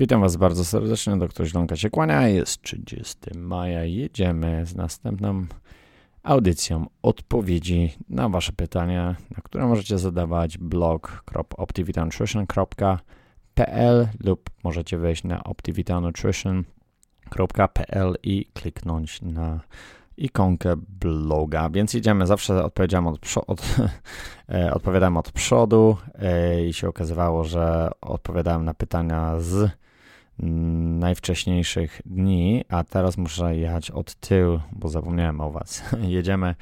Witam Was bardzo serdecznie, doktor Źlonka się kłania, jest 30 maja, jedziemy z następną audycją odpowiedzi na Wasze pytania, na które możecie zadawać blog.optivitanutrition.pl lub możecie wejść na optivitanutrition.pl i kliknąć na ikonkę bloga, więc idziemy, zawsze odpowiedziałem od, od, e, odpowiadałem od przodu e, i się okazywało, że odpowiadałem na pytania z najwcześniejszych dni, a teraz muszę jechać od tyłu, bo zapomniałem o Was. Jedziemy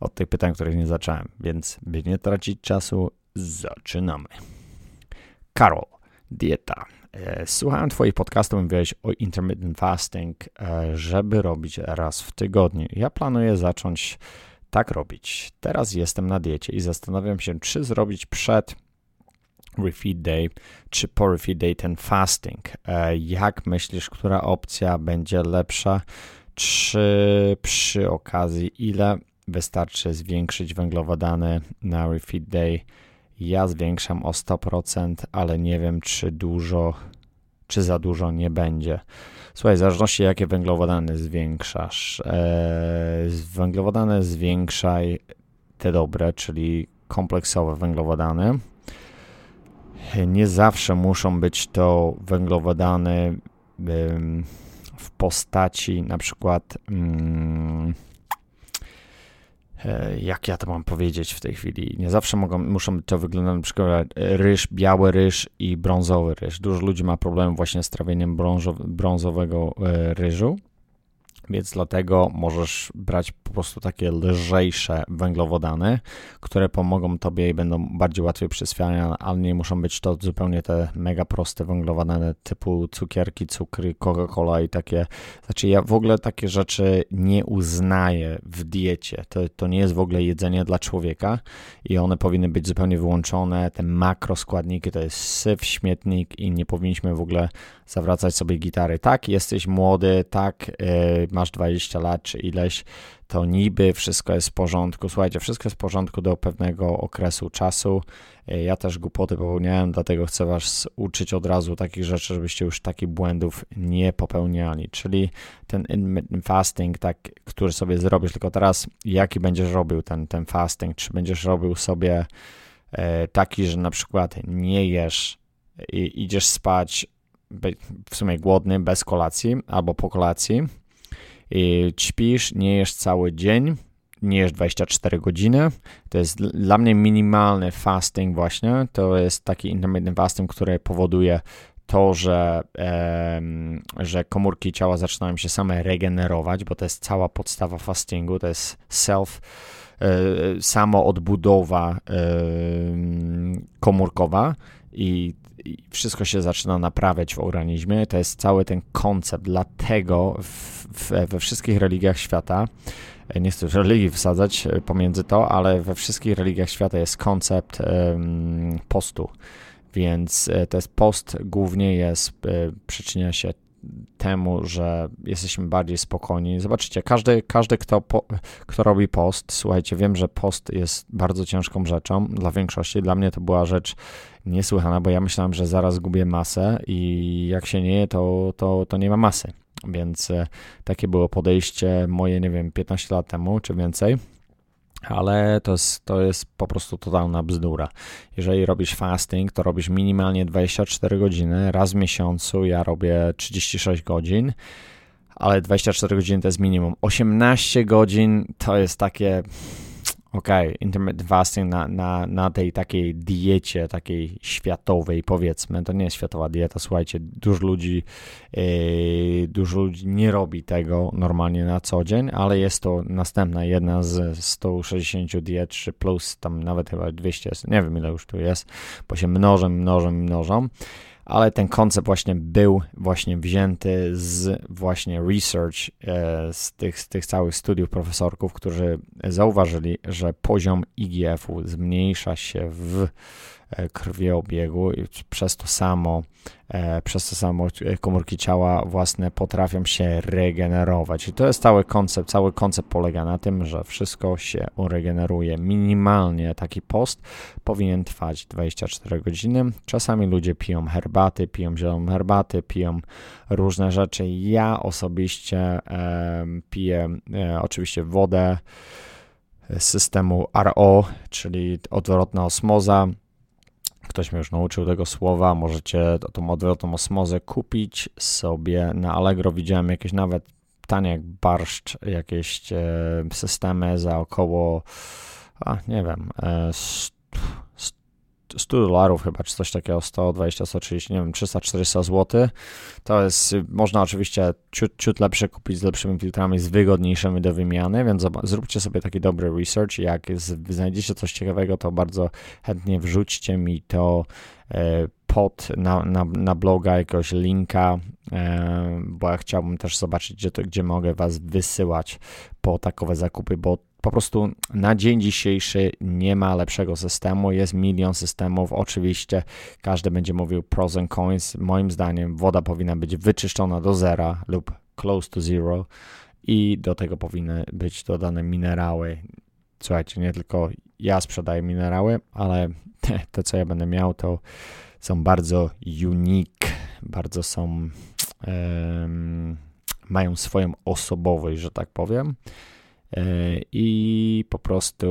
od tych pytań, których nie zacząłem, więc by nie tracić czasu, zaczynamy. Karol, dieta. E, słuchałem Twoich podcastów, mówiłeś o intermittent fasting, e, żeby robić raz w tygodniu. Ja planuję zacząć tak robić. Teraz jestem na diecie i zastanawiam się, czy zrobić przed refeed day, czy po refeed day ten fasting. E, jak myślisz, która opcja będzie lepsza? Czy przy okazji, ile wystarczy zwiększyć węglowodany na refeed day? Ja zwiększam o 100%, ale nie wiem, czy dużo, czy za dużo nie będzie. Słuchaj, w zależności jakie węglowodany zwiększasz, e, węglowodany zwiększaj te dobre, czyli kompleksowe węglowodany. Nie zawsze muszą być to węglowodany w postaci na przykład mm, E, jak ja to mam powiedzieć w tej chwili, nie zawsze mogą, muszą to wyglądać na przykład ryż, biały ryż i brązowy ryż. Dużo ludzi ma problem właśnie z trawieniem brązowego e, ryżu więc dlatego możesz brać po prostu takie lżejsze węglowodany, które pomogą tobie i będą bardziej łatwiej przyswajane, ale nie muszą być to zupełnie te mega proste węglowodany typu cukierki, cukry, Coca-Cola i takie. Znaczy ja w ogóle takie rzeczy nie uznaję w diecie. To, to nie jest w ogóle jedzenie dla człowieka i one powinny być zupełnie wyłączone. Te makroskładniki to jest syf, śmietnik i nie powinniśmy w ogóle zawracać sobie gitary. Tak, jesteś młody, tak, yy, masz 20 lat czy ileś, to niby wszystko jest w porządku. Słuchajcie, wszystko jest w porządku do pewnego okresu czasu. Yy, ja też głupoty popełniałem, dlatego chcę Was uczyć od razu takich rzeczy, żebyście już takich błędów nie popełniali. Czyli ten intermittent fasting, tak, który sobie zrobisz, tylko teraz jaki będziesz robił ten, ten fasting? Czy będziesz robił sobie yy, taki, że na przykład nie jesz i idziesz spać w sumie głodny, bez kolacji albo po kolacji. I śpisz, nie jesz cały dzień, nie jesz 24 godziny. To jest dla mnie minimalny fasting właśnie. To jest taki intermittent fasting, który powoduje to, że, e, że komórki ciała zaczynają się same regenerować, bo to jest cała podstawa fastingu, to jest self, e, samo odbudowa e, komórkowa i wszystko się zaczyna naprawiać w organizmie. To jest cały ten koncept. Dlatego w, w, we wszystkich religiach świata, e, nie chcę religii wsadzać e, pomiędzy to, ale we wszystkich religiach świata jest koncept um, postu. Więc e, to jest post głównie jest, przyczynia się temu, że jesteśmy bardziej spokojni. Zobaczycie, każdy, każdy kto, po, kto robi post, słuchajcie, wiem, że post jest bardzo ciężką rzeczą dla większości. Dla mnie to była rzecz niesłychana, bo ja myślałem, że zaraz gubię masę i jak się nie je, to, to, to nie ma masy. Więc e, takie było podejście moje, nie wiem, 15 lat temu czy więcej ale to jest, to jest po prostu totalna bzdura. Jeżeli robisz fasting, to robisz minimalnie 24 godziny, raz w miesiącu ja robię 36 godzin, ale 24 godziny to jest minimum. 18 godzin to jest takie okej, okay, intermittent fasting na, na, na tej takiej diecie, takiej światowej powiedzmy, to nie jest światowa dieta, słuchajcie, dużo ludzi, yy, dużo ludzi nie robi tego normalnie na co dzień, ale jest to następna jedna z 160 diet, czy plus tam nawet chyba 200, nie wiem ile już tu jest, bo się mnożą, mnożą, mnożą ale ten koncept właśnie był właśnie wzięty z właśnie research, e, z tych, z tych całych studiów profesorków, którzy zauważyli, że poziom IGF-u zmniejsza się w e, krwiobiegu i przez to samo e, przez to samo komórki ciała własne potrafią się regenerować. I to jest cały koncept. Cały koncept polega na tym, że wszystko się regeneruje. Minimalnie taki post powinien trwać 24 godziny. Czasami ludzie piją herbaty, piją zieloną herbaty, piją różne rzeczy. Ja osobiście e, piję e, oczywiście wodę systemu RO, czyli odwrotna osmoza. Ktoś mnie już nauczył tego słowa. Możecie tą odwrotną osmozę kupić sobie na Allegro. Widziałem jakieś nawet tanie jak barszcz, jakieś e, systemy za około, a, nie wiem, 100 dolarów chyba, czy coś takiego, 120, 130, nie wiem, 300, 400 zł. To jest, można oczywiście ciut, ciut lepsze kupić z lepszymi filtrami, z wygodniejszymi do wymiany, więc zróbcie sobie taki dobry research. Jak znajdziecie coś ciekawego, to bardzo chętnie wrzućcie mi to e, pod na, na, na bloga jakiegoś linka, bo ja chciałbym też zobaczyć, gdzie, to, gdzie mogę Was wysyłać po takowe zakupy, bo po prostu na dzień dzisiejszy nie ma lepszego systemu. Jest milion systemów. Oczywiście każdy będzie mówił pros and cons. Moim zdaniem woda powinna być wyczyszczona do zera lub close to zero i do tego powinny być dodane minerały. Słuchajcie, nie tylko ja sprzedaję minerały, ale te, te co ja będę miał, to są bardzo unique, bardzo są, mają swoją osobowość, że tak powiem. E, i po prostu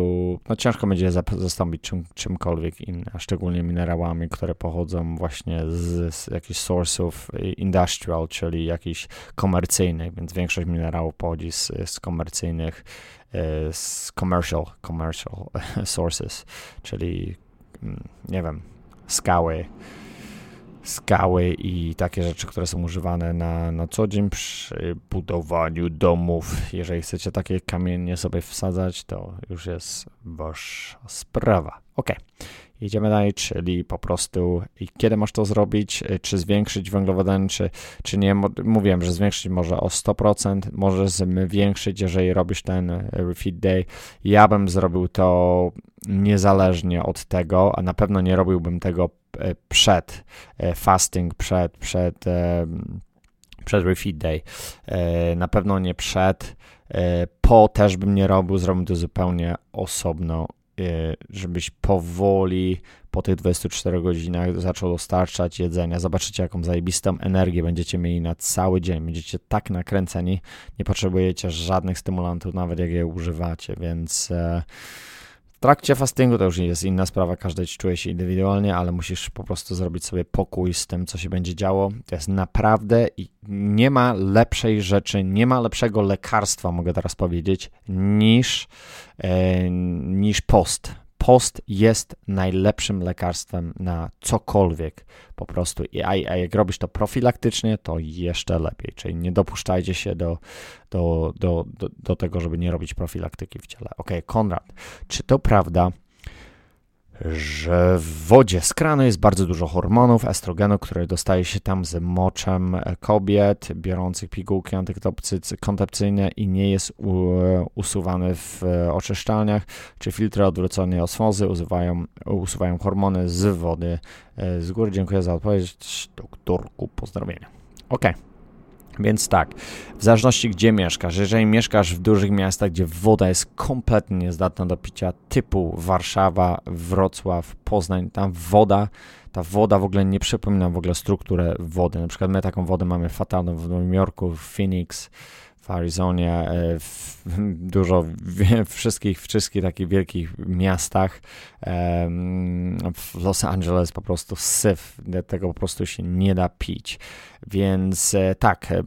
no ciężko będzie zastąpić czym, czymkolwiek innym, a szczególnie minerałami, które pochodzą właśnie z, z jakichś source'ów industrial, czyli jakichś komercyjnych, więc większość minerałów pochodzi z, z komercyjnych, e, z commercial, commercial sources, czyli mm, nie wiem, skały, skały i takie rzeczy, które są używane na, na co dzień przy budowaniu domów. Jeżeli chcecie takie kamienie sobie wsadzać, to już jest wasza sprawa. Ok, jedziemy dalej, czyli po prostu kiedy masz to zrobić, czy zwiększyć węglowodany, czy, czy nie. Mówiłem, że zwiększyć może o 100%, może zwiększyć, jeżeli robisz ten refeed day. Ja bym zrobił to niezależnie od tego, a na pewno nie robiłbym tego E, przed fasting, przed, przed, przed refeed day. Na pewno nie przed. Po też bym nie robił, zrobił to zupełnie osobno, żebyś powoli po tych 24 godzinach zaczął dostarczać jedzenia. Zobaczycie, jaką zajebistą energię będziecie mieli na cały dzień. Będziecie tak nakręceni, nie potrzebujecie żadnych stymulantów, nawet jak je używacie, więc trakcie fastingu to już jest inna sprawa, każdy czuje się indywidualnie, ale musisz po prostu zrobić sobie pokój z tym, co się będzie działo. To jest naprawdę i nie ma lepszej rzeczy, nie ma lepszego lekarstwa, mogę teraz powiedzieć, niż, e, niż post post jest najlepszym lekarstwem na cokolwiek po prostu. A, jak robisz to profilaktycznie, to jeszcze lepiej. Czyli nie dopuszczajcie się do, do, do, do, do tego, żeby nie robić profilaktyki w ciele. Ok, Konrad, czy to prawda, że w wodzie z kranu jest bardzo dużo hormonów, estrogenu, które dostaje się tam z moczem kobiet biorących pigułki antykoncepcyjne i nie jest usuwany w oczyszczalniach, czy filtry odwróconej osmozy usuwają, usuwają hormony z wody z góry. Dziękuję za odpowiedź, doktorku, pozdrowienia. Ok. Więc tak, w zależności gdzie mieszkasz, jeżeli mieszkasz w dużych miastach, gdzie woda jest kompletnie niezdatna do picia, typu Warszawa, Wrocław, Poznań, tam woda, ta woda w ogóle nie przypomina w ogóle strukturę wody. Na przykład my taką wodę mamy fatalną w Nowym Jorku, w Phoenix, Arizonie, e, w dużo w wszystkich, wszystkich takich wielkich miastach. W Los Angeles po prostu syf, tego po prostu się nie da pić. Więc e, tak, e,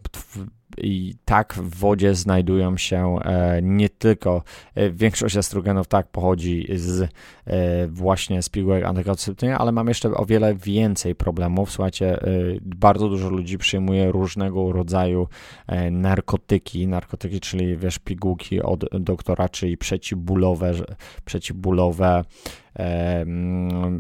i tak w wodzie znajdują się e, nie tylko, e, większość estrogenów tak pochodzi z e, właśnie z pigułek antykoncepcyjnych, ale mam jeszcze o wiele więcej problemów. Słuchajcie, bardzo dużo ludzi przyjmuje różnego rodzaju narkotyki, narkotyki, czyli wiesz, pigułki od doktora, czyli przeciwbólowe, przeciwbólowe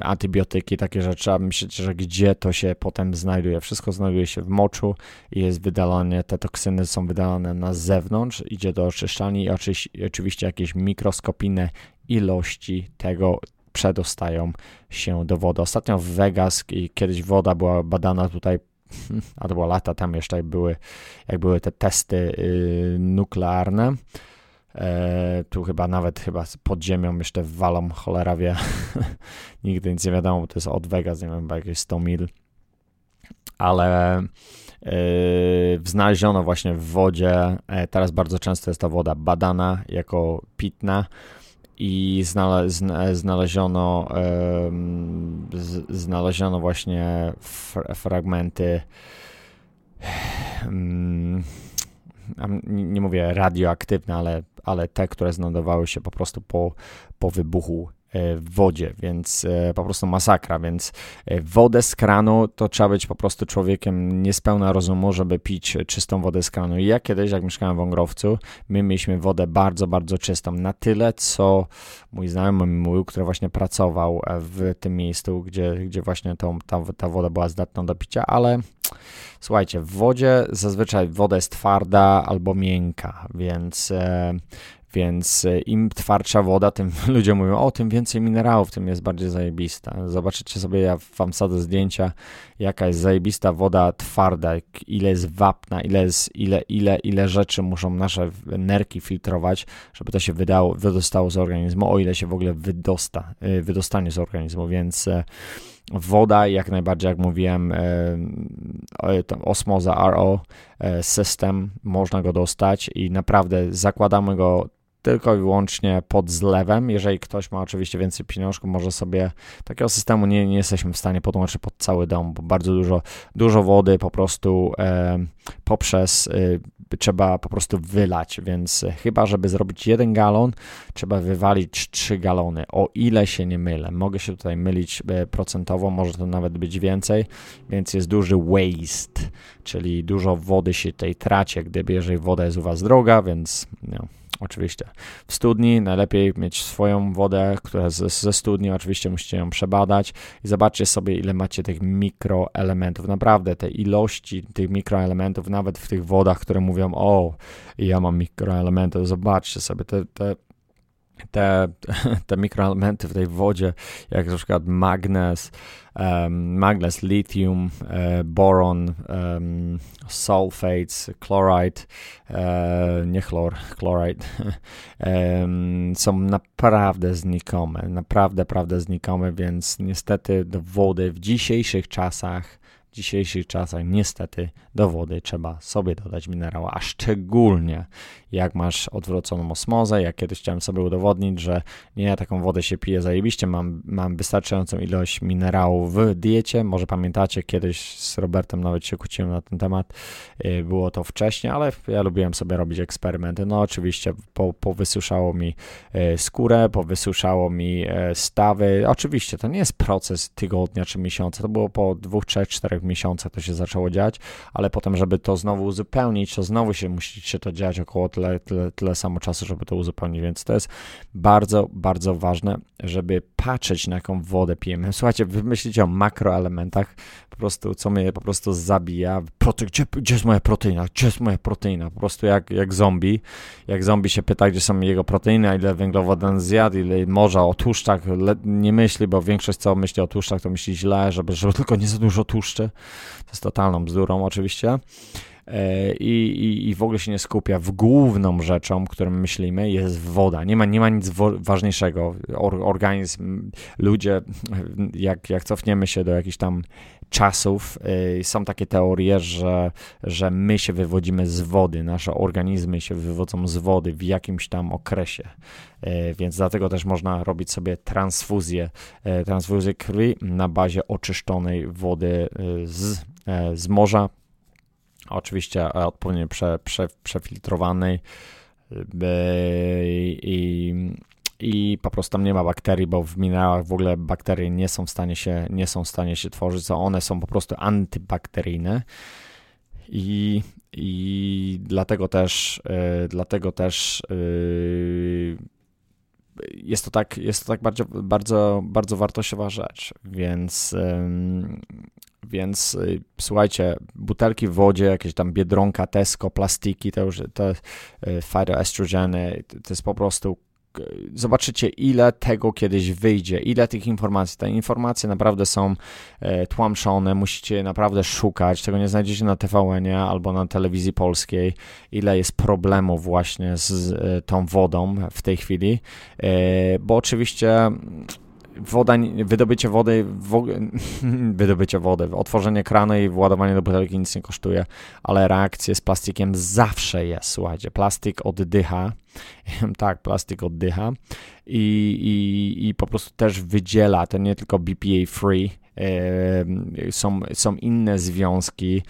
antybiotyki, takie rzeczy, a myślicie, że gdzie to się potem znajduje? Wszystko znajduje się w moczu i jest wydalane, te toksyny są wydalane na zewnątrz, idzie do oczyszczalni i oczywiście jakieś mikroskopijne ilości tego przedostają się do wody. Ostatnio w Vegas i kiedyś woda była badana tutaj a to było lata tam jeszcze, były, jak były te testy y, nuklearne. E, tu chyba nawet chyba pod ziemią jeszcze walą, cholera wie. Nigdy nic nie wiadomo, bo to jest od Vegas, nie wiem, chyba jakieś 100 mil. Ale yy, znaleziono właśnie w wodzie, e, teraz bardzo często jest ta woda badana jako pitna i znale, znaleziono, yy, znaleziono właśnie fragmenty yy, nie mówię radioaktywne, ale, ale te, które znajdowały się po prostu po, po wybuchu e, w wodzie, więc e, po prostu masakra, więc e, wodę z kranu to trzeba być po prostu człowiekiem niespełna rozumu, żeby pić czystą wodę z kranu. I ja kiedyś, jak mieszkałem w Wągrowcu, my mieliśmy wodę bardzo, bardzo czystą, na tyle, co mój znajomy mówił, który właśnie pracował w tym miejscu, gdzie, gdzie właśnie tą, ta, ta woda była zdatna do picia, ale Słuchajcie, w wodzie zazwyczaj woda jest twarda albo miękka, więc, e, więc e, im twardsza woda, tym ludzie mówią, o, tym więcej minerałów, tym jest bardziej zajebista. Zobaczycie sobie, ja wam sadzę zdjęcia, jaka jest zajebista woda twarda, ile jest wapna, ile, jest, ile, ile, ile rzeczy muszą nasze nerki filtrować, żeby to się wydało, wydostało z organizmu, o ile się w ogóle wydosta, e, wydostanie z organizmu, więc Woda, jak najbardziej, jak mówiłem, e, osmoza RO e, system, można go dostać i naprawdę zakładamy go tylko i wyłącznie pod zlewem. Jeżeli ktoś ma oczywiście więcej pieniążków, może sobie takiego systemu nie, nie jesteśmy w stanie podłączyć pod cały dom, bo bardzo dużo, dużo wody po prostu e, poprzez e, trzeba po prostu wylać, więc chyba, żeby zrobić jeden galon, trzeba wywalić trzy galony, o ile się nie mylę. Mogę się tutaj mylić e, procentowo, może to nawet być więcej, więc jest duży waste, czyli dużo wody się tutaj traci, gdyby jeżeli woda jest u Was droga, więc no, Oczywiście. W studni najlepiej mieć swoją wodę, która ze, ze studni, oczywiście musicie ją przebadać i zobaczcie sobie, ile macie tych mikroelementów. Naprawdę te ilości tych mikroelementów, nawet w tych wodach, które mówią, o, ja mam mikroelementy, zobaczcie sobie te, te te, te mikroelementy w tej wodzie, jak na przykład magnez, um, lithium, e, boron, um, sulfates, chloride, e, nie chlor, chloride, um, są naprawdę znikome, naprawdę, naprawdę znikome, więc niestety do wody w dzisiejszych czasach dzisiejszych czasach niestety do wody trzeba sobie dodać minerała, a szczególnie jak masz odwróconą osmozę. Ja kiedyś chciałem sobie udowodnić, że nie ja taką wodę się piję zajebiście, mam, mam wystarczającą ilość minerałów w diecie. Może pamiętacie, kiedyś z Robertem nawet się kłóciłem na ten temat. Y, było to wcześniej, ale ja lubiłem sobie robić eksperymenty. No oczywiście po, powysuszało mi y, skórę, powysuszało mi y, stawy. Oczywiście to nie jest proces tygodnia czy miesiąca, to było po dwóch, trzech, czterech miesiącach to się zaczęło dziać, ale potem, żeby to znowu uzupełnić, to znowu się musi się to dziać około tyle tyle, tyle, samo czasu, żeby to uzupełnić, więc to jest bardzo, bardzo ważne, żeby patrzeć na jaką wodę pijemy. Słuchajcie, wy myślicie o makroelementach, po prostu, co mnie po prostu zabija. Prote gdzie, gdzie jest moja proteina? Gdzie jest moja proteina? Po prostu jak, jak zombie. Jak zombie się pyta, gdzie są jego proteiny, ile węglowodan zjadł, ile morza o tłuszczach, nie myśli, bo większość co myśli o tłuszczach, to myśli źle, żeby, żeby tylko nie za dużo tłuszczy. To jest totalną bzdurą oczywiście. E, i, i, i w ogóle się nie skupia w główną rzeczą, którą myślimy, jest woda. Nie ma, nie ma nic ważniejszego. Or, organizm, ludzie, jak, jak cofniemy się do jakichś tam czasów, y, są takie teorie, że, że my się wywodzimy z wody, nasze organizmy się wywodzą z wody w jakimś tam okresie. Y, więc dlatego też można robić sobie transfuzję, y, transfuzję krwi na bazie oczyszczonej wody z, z morza, oczywiście e, odpowiednio prze, prze, przefiltrowanej i, po prostu tam nie ma bakterii, bo w minerałach w ogóle bakterie nie są w stanie się, nie są w stanie się tworzyć, so one są po prostu antybakteryjne i, i dlatego też yy, dlatego też yy, jest to tak, jest to tak bardzo, bardzo, bardzo wartościowa rzecz, więc więc y, słuchajcie, butelki w wodzie, jakieś tam biedronka, Tesco, plastiki, to już te phytoestrogeny, to jest po prostu zobaczycie, ile tego kiedyś wyjdzie, ile tych informacji. Te informacje naprawdę są e, tłamszone, musicie naprawdę szukać. Tego nie znajdziecie na tvn albo na telewizji polskiej. Ile jest problemów właśnie z e, tą wodą w tej chwili, e, bo oczywiście woda, wydobycie wody, wo, wydobycie wody, otworzenie kranu i władowanie do butelki nic nie kosztuje, ale reakcje z plastikiem zawsze jest, słuchajcie, plastik oddycha, tak, plastik oddycha i, i, i po prostu też wydziela, to nie tylko BPA free, są, są inne związki,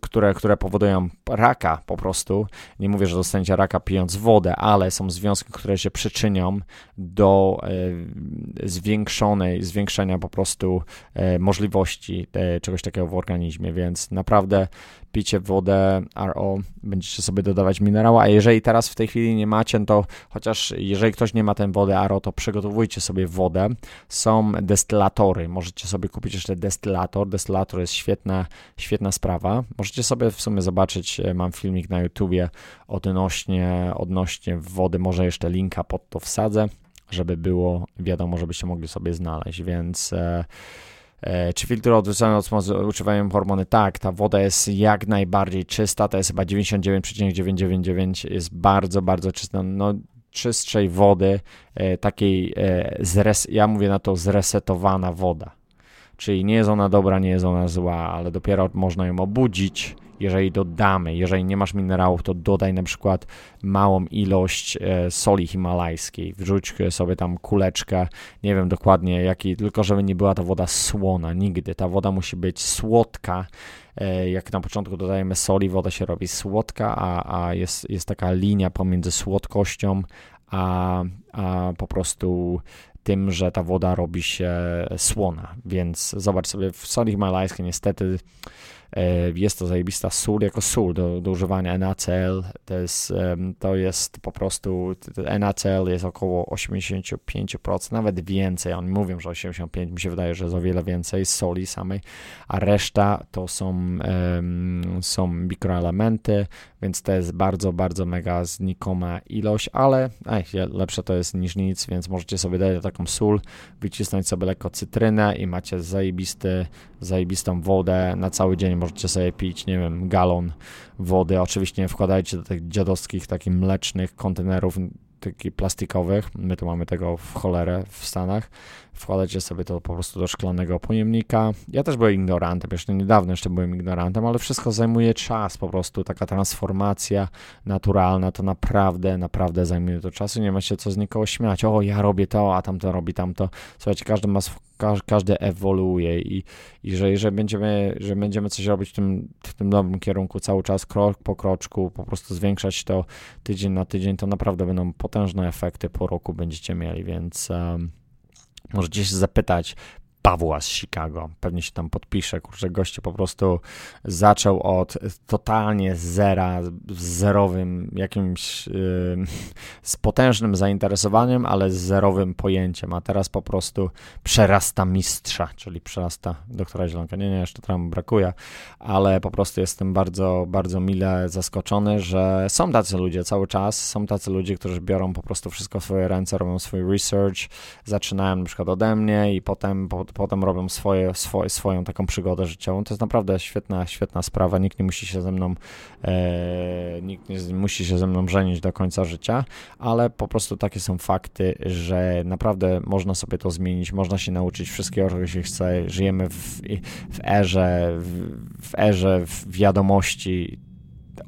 które, które powodują raka po prostu. Nie mówię, że dostaniecie raka pijąc wodę, ale są związki, które się przyczynią do zwiększonej, zwiększenia po prostu możliwości e, czegoś takiego w organizmie, więc naprawdę picie wodę RO, będziecie sobie dodawać minerała, a jeżeli teraz w tej chwili nie macie, to chociaż jeżeli ktoś nie ma ten wody RO, to przygotowujcie sobie wodę. Są destylatory, możecie sobie kupić jeszcze destylator. Destylator jest świetna, świetna sprawa. Możecie sobie w sumie zobaczyć, e, mam filmik na YouTubie odnośnie, odnośnie wody, może jeszcze linka pod to wsadzę, żeby było wiadomo, żebyście mogli sobie znaleźć, więc... E, czy filtry odwrócone używają hormony? Tak, ta woda jest jak najbardziej czysta, to jest chyba 99,999, jest bardzo, bardzo czysta. No, czystszej wody, e, takiej, e, zres, ja mówię na to zresetowana woda. Czyli nie jest ona dobra, nie jest ona zła, ale dopiero można ją obudzić jeżeli dodamy, jeżeli nie masz minerałów, to dodaj na przykład małą ilość e, soli himalajskiej, wrzuć sobie tam kuleczkę, nie wiem dokładnie jaki, tylko żeby nie była ta woda słona, nigdy. Ta woda musi być słodka, e, jak na początku dodajemy soli, woda się robi słodka, a, a jest, jest taka linia pomiędzy słodkością a, a po prostu tym, że ta woda robi się słona. Więc zobacz sobie, w soli himalajskiej niestety jest to zajebista sól jako sól do, do używania NaCl. To jest, to jest po prostu, NaCl jest około 85%, nawet więcej. Oni mówią, że 85%, mi się wydaje, że jest o wiele więcej soli samej, a reszta to są, są mikroelementy, więc to jest bardzo, bardzo mega znikoma ilość, ale ej, lepsze to jest niż nic, więc możecie sobie dać taką sól, wycisnąć sobie lekko cytrynę i macie zajebisty, zajebistą wodę na cały dzień możecie sobie pić, nie wiem, galon wody. Oczywiście nie wkładajcie do tych dziadowskich, takich mlecznych kontenerów, takich plastikowych. My tu mamy tego w cholerę w Stanach. Wkładacie sobie to po prostu do szklanego pojemnika. Ja też byłem ignorantem, jeszcze niedawno jeszcze byłem ignorantem, ale wszystko zajmuje czas po prostu. Taka transformacja naturalna to naprawdę, naprawdę zajmuje to czasu. Nie ma się co z nikogo śmiać. O, ja robię to, a tamto robi tamto. Słuchajcie, każdy ma każdy ewoluuje i, i że jeżeli będziemy, że będziemy coś robić w tym, w tym dobrym kierunku cały czas, krok po kroczku, po prostu zwiększać to tydzień na tydzień, to naprawdę będą potężne efekty po roku będziecie mieli, więc um, możecie się zapytać, Pawła z Chicago. Pewnie się tam podpisze. Kurczę, goście po prostu zaczął od totalnie zera, z zerowym jakimś, yy, z potężnym zainteresowaniem, ale z zerowym pojęciem, a teraz po prostu przerasta mistrza, czyli przerasta doktora Zielonka. Nie, nie, jeszcze tam brakuje, ale po prostu jestem bardzo, bardzo mile zaskoczony, że są tacy ludzie cały czas, są tacy ludzie, którzy biorą po prostu wszystko w swoje ręce, robią swój research, zaczynają na przykład ode mnie i potem po, potem robią swoje, swoje, swoją taką przygodę życiową. To jest naprawdę świetna, świetna sprawa. Nikt nie musi się ze mną, e, nikt nie musi się ze mną żenić do końca życia, ale po prostu takie są fakty, że naprawdę można sobie to zmienić, można się nauczyć wszystkiego, czego się chce. Żyjemy w, w erze, w, w erze wiadomości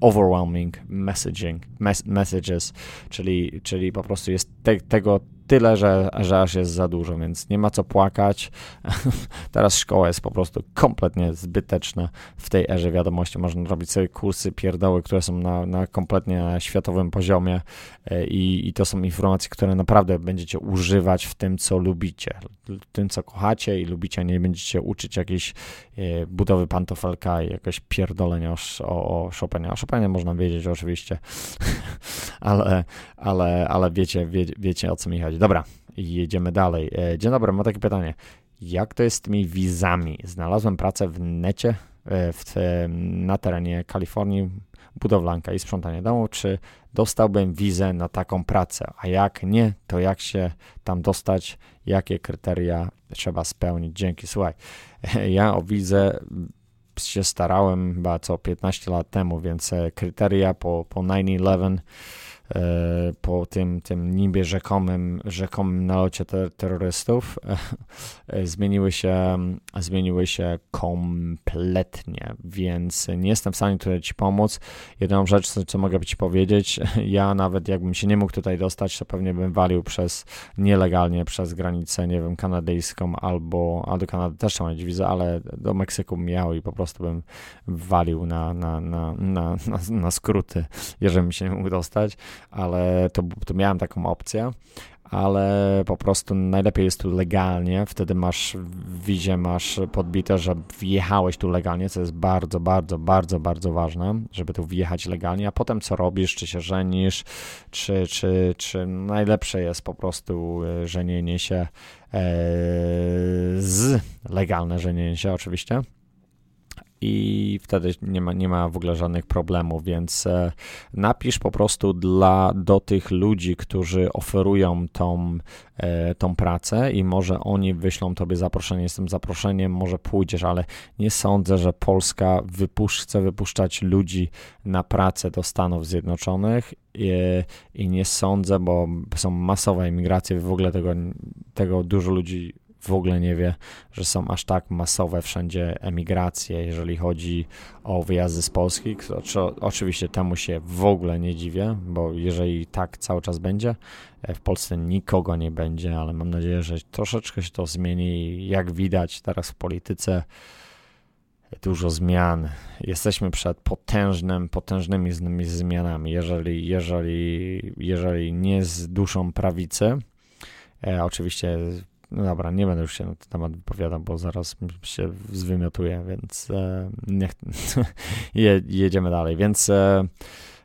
overwhelming messaging, mes messages, czyli, czyli po prostu jest te, tego tyle, że, że aż jest za dużo, więc nie ma co płakać. Teraz szkoła jest po prostu kompletnie zbyteczna w tej erze wiadomości. Można robić sobie kursy pierdoły, które są na, na kompletnie światowym poziomie i, i to są informacje, które naprawdę będziecie używać w tym, co lubicie, w tym, co kochacie i lubicie, nie będziecie uczyć jakiejś e, budowy pantofelka i jakieś pierdolenia o, o, o Chopinie. O Chopinie można wiedzieć oczywiście, ale, ale, ale wiecie, wie, wiecie o co mi chodzi. Dobra, jedziemy dalej. E, dzień dobry, mam takie pytanie. Jak to jest z tymi wizami? Znalazłem pracę w necie, w, na terenie Kalifornii, budowlanka i sprzątanie domu, czy dostałbym wizę na taką pracę, a jak nie, to jak się tam dostać, jakie kryteria trzeba spełnić. Dzięki, słuchaj, ja o wizę się starałem chyba co 15 lat temu, więc e, kryteria po, po 9-11 E, po tym, tym niby rzekomym, rzekomym nalocie ter terrorystów e, zmieniły się, zmieniły się kompletnie, więc nie jestem w stanie tutaj Ci pomóc. Jedyną rzecz, co, co mogę Ci powiedzieć, ja nawet jakbym się nie mógł tutaj dostać, to pewnie bym walił przez nielegalnie przez granicę, nie wiem, kanadyjską albo, a do Kanady też trzeba mieć wizę, ale do Meksyku miał i po prostu bym walił na, na, na, na, na, na skróty, jeżeli mi się nie mógł dostać ale to, to miałem taką opcję, ale po prostu najlepiej jest tu legalnie, wtedy masz w wizie masz podbite, że wjechałeś tu legalnie, co jest bardzo, bardzo, bardzo, bardzo ważne, żeby tu wjechać legalnie, a potem co robisz, czy się żenisz, czy, czy, czy najlepsze jest po prostu e, żenienie się e, z legalne żenienie się oczywiście i wtedy nie ma, nie ma w ogóle żadnych problemów, więc e, napisz po prostu dla, do tych ludzi, którzy oferują tą, e, tą pracę i może oni wyślą tobie zaproszenie. Tym zaproszeniem, może pójdziesz, ale nie sądzę, że Polska wypusz, chce wypuszczać ludzi na pracę do Stanów Zjednoczonych i, i nie sądzę, bo są masowe emigracje, w ogóle tego, tego dużo ludzi w ogóle nie wie, że są aż tak masowe wszędzie emigracje, jeżeli chodzi o wyjazdy z Polski. Oczywiście temu się w ogóle nie dziwię, bo jeżeli tak cały czas będzie, e, w Polsce nikogo nie będzie, ale mam nadzieję, że troszeczkę się to zmieni. Jak widać teraz w polityce, dużo zmian. Jesteśmy przed potężnym, potężnymi zmianami. Jeżeli, jeżeli, jeżeli nie z duszą prawicy, e, oczywiście no dobra, nie będę już się na ten temat wypowiadał, bo zaraz się zwymiotuję, więc e, niech, jedziemy dalej. Więc e,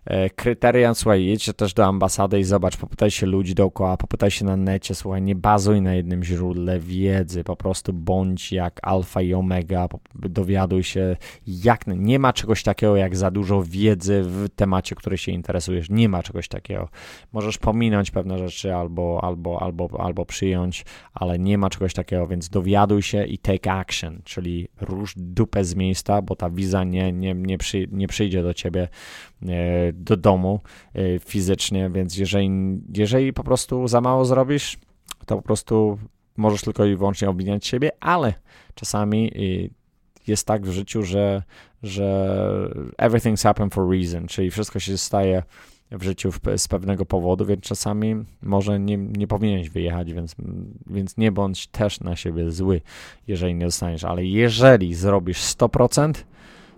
E, kryteria, słuchaj, jedź też do ambasady i zobacz, popytaj się ludzi dookoła, popytaj się na necie, słuchaj, nie bazuj na jednym źródle wiedzy, po prostu bądź jak alfa i omega, dowiaduj się, jak, nie ma czegoś takiego jak za dużo wiedzy w temacie, który się interesujesz, nie ma czegoś takiego. Możesz pominąć pewne rzeczy albo, albo, albo, albo przyjąć, ale nie ma czegoś takiego, więc dowiaduj się i take action, czyli rusz dupę z miejsca, bo ta wiza nie, nie, nie, przy, nie przyjdzie do ciebie do domu e, fizycznie, więc jeżeli, jeżeli po prostu za mało zrobisz, to po prostu możesz tylko i wyłącznie obwiniać siebie, ale czasami e, jest tak w życiu, że, że everything's happen for reason, czyli wszystko się staje w życiu z pewnego powodu, więc czasami może nie, nie powinieneś wyjechać, więc, więc nie bądź też na siebie zły, jeżeli nie dostaniesz, ale jeżeli zrobisz 100%,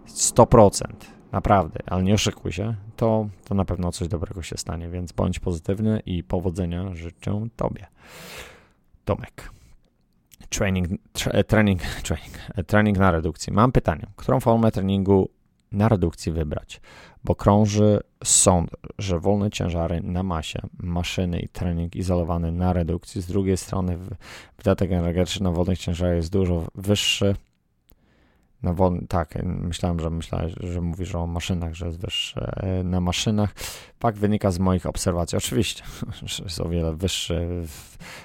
100%, naprawdę, ale nie oszukuj się, to, to na pewno coś dobrego się stanie, więc bądź pozytywny i powodzenia życzę Tobie. Tomek. Training, tra, training, training, training na redukcji. Mam pytanie, którą formę treningu na redukcji wybrać? Bo krąży sąd, że wolne ciężary na masie, maszyny i trening izolowany na redukcji. Z drugiej strony wydatek energetyczny na wolnych ciężarach jest dużo wyższy na wol... Tak, myślałem, że myślałeś, że mówisz o maszynach, że jest wyższy e, na maszynach. Fakt wynika z moich obserwacji. Oczywiście, że jest o wiele wyższy.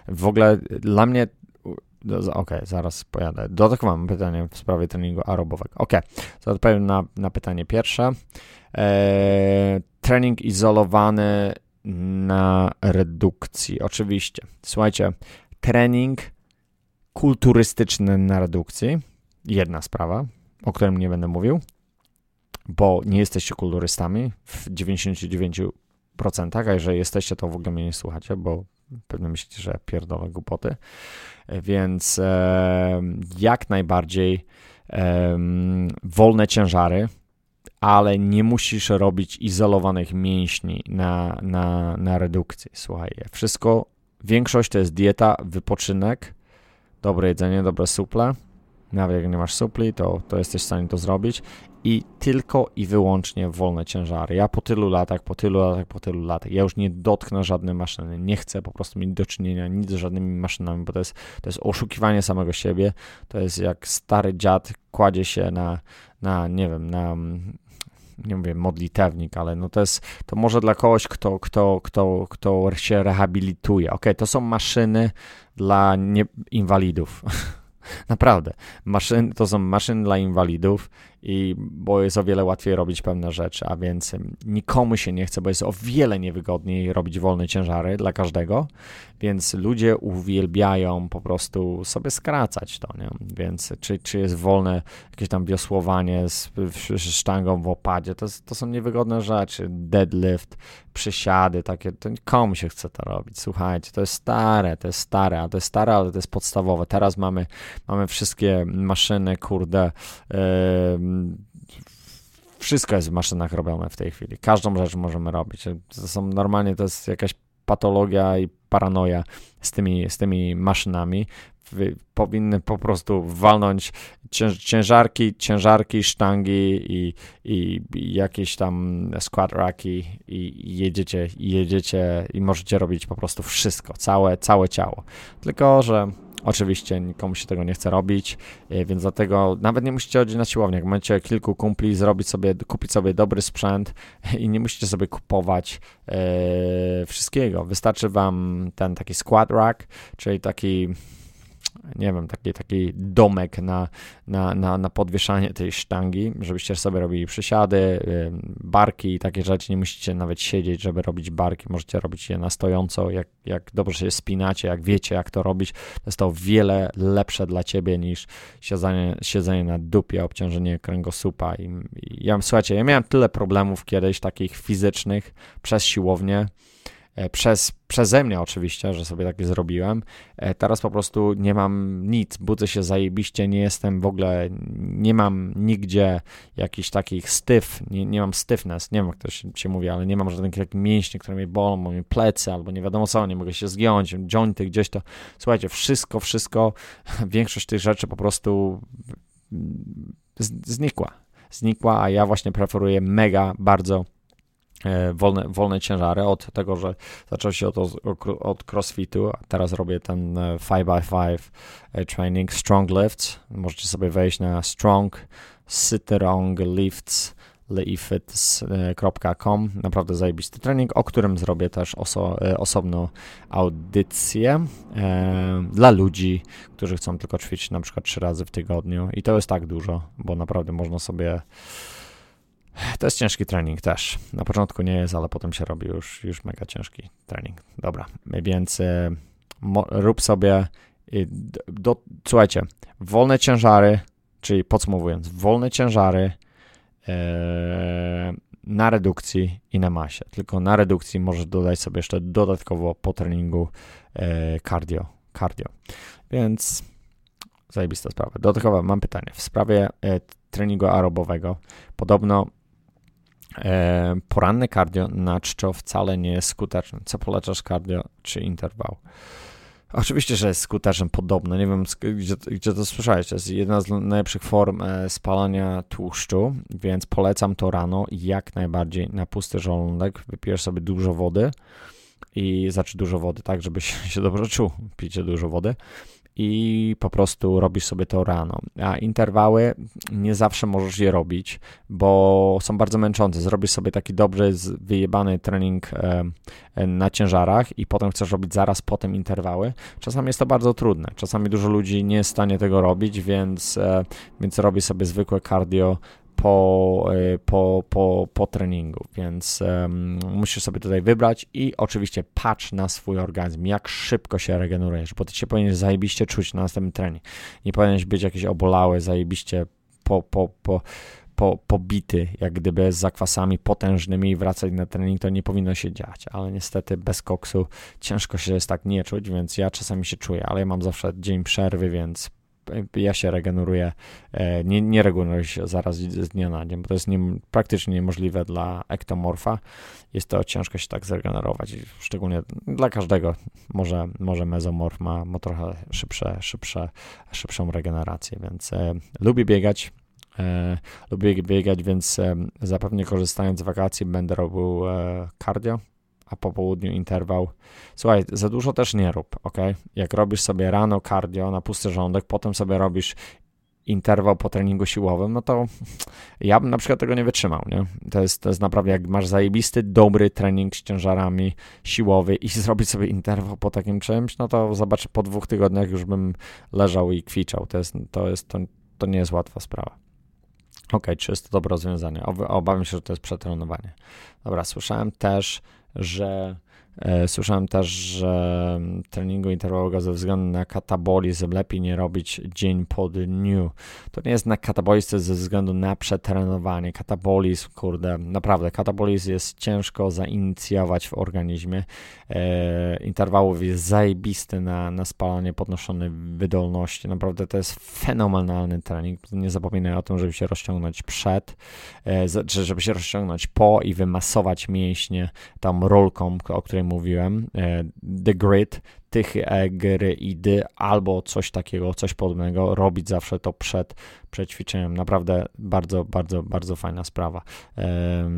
W ogóle dla mnie Okej, okay, zaraz pojadę. Dodatkowo mam pytanie w sprawie treningu aerobowego. Ok, to odpowiem na, na pytanie pierwsze. Eee, trening izolowany na redukcji. Oczywiście. Słuchajcie, trening kulturystyczny na redukcji jedna sprawa, o którym nie będę mówił, bo nie jesteście kulturystami w 99%, a jeżeli jesteście, to w ogóle mnie nie słuchacie, bo pewnie myślicie, że pierdolę głupoty. Więc e, jak najbardziej e, wolne ciężary, ale nie musisz robić izolowanych mięśni na, na, na redukcji. Słuchaj, wszystko, większość to jest dieta, wypoczynek, dobre jedzenie, dobre suple, nawet jak nie masz supli, to, to jesteś w stanie to zrobić i tylko i wyłącznie wolne ciężary. Ja po tylu latach, po tylu latach, po tylu latach, ja już nie dotknę żadnej maszyny, nie chcę po prostu mieć do czynienia nic z żadnymi maszynami, bo to jest, to jest oszukiwanie samego siebie, to jest jak stary dziad kładzie się na, na nie wiem, na nie mówię modlitewnik, ale no to jest, to może dla kogoś, kto, kto, kto, kto się rehabilituje. Ok, to są maszyny dla nie, inwalidów. Naprawdę. Maszyn, to są maszyny dla inwalidów i bo jest o wiele łatwiej robić pewne rzeczy, a więc nikomu się nie chce, bo jest o wiele niewygodniej robić wolne ciężary dla każdego, więc ludzie uwielbiają po prostu sobie skracać to, nie? Więc czy, czy jest wolne jakieś tam wiosłowanie z, z sztangą w opadzie, to, to są niewygodne rzeczy, deadlift, przysiady, takie, to nikomu się chce to robić, słuchajcie, to jest stare, to jest stare, a to jest stare, ale to jest podstawowe, teraz mamy, mamy wszystkie maszyny, kurde, yy, wszystko jest w maszynach robione w tej chwili. Każdą rzecz możemy robić. To są normalnie, to jest jakaś patologia i paranoja z tymi, z tymi maszynami. Powinny po prostu walnąć ciężarki, ciężarki, sztangi i, i, i jakieś tam squat racki i jedziecie, i jedziecie i możecie robić po prostu wszystko, całe, całe ciało. Tylko, że Oczywiście nikomu się tego nie chce robić, e, więc dlatego nawet nie musicie chodzić na siłownię. Jak macie kilku kumpli, zrobić sobie, kupić sobie dobry sprzęt i nie musicie sobie kupować e, wszystkiego. Wystarczy wam ten taki squat rack, czyli taki nie wiem, taki, taki domek na, na, na, na podwieszanie tej sztangi, żebyście sobie robili przysiady, barki i takie rzeczy. Nie musicie nawet siedzieć, żeby robić barki. Możecie robić je na stojąco, jak, jak dobrze się spinacie, jak wiecie, jak to robić. To jest to wiele lepsze dla ciebie niż siedzenie, siedzenie na dupie, obciążenie kręgosłupa. I, i ja, słuchajcie, ja miałem tyle problemów kiedyś, takich fizycznych, przez siłownię, przez, przeze mnie oczywiście, że sobie takie zrobiłem. E, teraz po prostu nie mam nic, budzę się zajebiście, nie jestem w ogóle, nie mam nigdzie jakichś takich styf, nie, nie mam stiffness, nie wiem jak to się, się mówi, ale nie mam żadnych takich mięśni, które mnie bolą, bo mnie plecy, albo nie wiadomo co, nie mogę się zgiąć, jointy gdzieś to, słuchajcie, wszystko, wszystko, większość tych rzeczy po prostu znikła, znikła, a ja właśnie preferuję mega, bardzo E, wolne, wolne ciężary, od tego, że zaczął się od, od crossfitu, teraz robię ten 5x5 e, e, training, strong lifts, możecie sobie wejść na strong sitterong lifts leifits.com. Naprawdę zajebisty trening, o którym zrobię też oso, osobną audycję e, dla ludzi, którzy chcą tylko ćwiczyć na przykład trzy razy w tygodniu. I to jest tak dużo, bo naprawdę można sobie to jest ciężki trening też. Na początku nie jest, ale potem się robi już, już mega ciężki trening. Dobra, więc mo, rób sobie. Do, słuchajcie, wolne ciężary, czyli podsumowując, wolne ciężary y, na redukcji i na masie. Tylko na redukcji możesz dodać sobie jeszcze dodatkowo po treningu cardio. cardio. Więc zajebista sprawa. Dodatkowo mam pytanie. W sprawie treningu aerobowego. Podobno E, poranne cardio na czczo wcale nie jest skuteczne. Co polecasz cardio czy interwał? Oczywiście, że jest skuteczny podobno. Nie wiem, gdzie, gdzie to słyszałeś. To jest jedna z najlepszych form e, spalania tłuszczu, więc polecam to rano jak najbardziej na pusty żołądek. Wypijesz sobie dużo wody i znaczy dużo wody, tak, żebyś się dobrze czuł. Pijcie dużo wody i po prostu robisz sobie to rano. A interwały nie zawsze możesz je robić, bo są bardzo męczące. Zrobisz sobie taki dobrze wyjebany trening e, e, na ciężarach i potem chcesz robić zaraz potem interwały. Czasami jest to bardzo trudne. Czasami dużo ludzi nie jest w stanie tego robić, więc, e, więc robi sobie zwykłe cardio po, e, po, po, po treningu, więc um, musisz sobie tutaj wybrać i oczywiście patrz na swój organizm, jak szybko się regenerujesz, bo ty się powinieneś zajebiście czuć na następny trening. Nie powinieneś być jakiś obolały, zajebiście po, po, po, po, pobity, jak gdyby z zakwasami potężnymi i wracać na trening, to nie powinno się dziać, ale niestety bez koksu ciężko się jest tak nie czuć, więc ja czasami się czuję, ale ja mam zawsze dzień przerwy, więc ja się regeneruję, e, nie, nie regeneruję się zaraz z dnia na dzień, bo to jest nie, praktycznie niemożliwe dla ektomorfa. Jest to ciężko się tak zregenerować, szczególnie dla każdego. Może, może mezomorf ma, ma trochę szybsze, szybsze, szybszą regenerację, więc e, lubię biegać, E, lubię biegać, więc e, zapewne korzystając z wakacji będę robił e, cardio, a po południu interwał. Słuchaj, za dużo też nie rób, ok? Jak robisz sobie rano cardio na pusty żołądek, potem sobie robisz interwał po treningu siłowym, no to ja bym na przykład tego nie wytrzymał, nie? To jest, to jest naprawdę, jak masz zajebisty, dobry trening z ciężarami siłowy i zrobić sobie interwał po takim czymś, no to zobacz, po dwóch tygodniach już bym leżał i kwiczał. To jest, to jest, to, to nie jest łatwa sprawa. Ok, czy jest to dobre rozwiązanie? Obawiam się, że to jest przetrenowanie. Dobra, słyszałem też, że słyszałem też, że treningu interwałowego ze względu na katabolizm lepiej nie robić dzień po dniu. To nie jest na katabolizm, ze względu na przetrenowanie. Katabolizm, kurde, naprawdę, katabolizm jest ciężko zainicjować w organizmie. E, interwałów jest zajebisty na, na spalanie, podnoszone wydolności. Naprawdę to jest fenomenalny trening. Nie zapominaj o tym, żeby się rozciągnąć przed, e, żeby się rozciągnąć po i wymasować mięśnie tą rolką, o której mówiłem, e, The Grid, tych e, gry i dy albo coś takiego, coś podobnego, robić zawsze to przed, przed ćwiczeniem. Naprawdę bardzo, bardzo, bardzo fajna sprawa.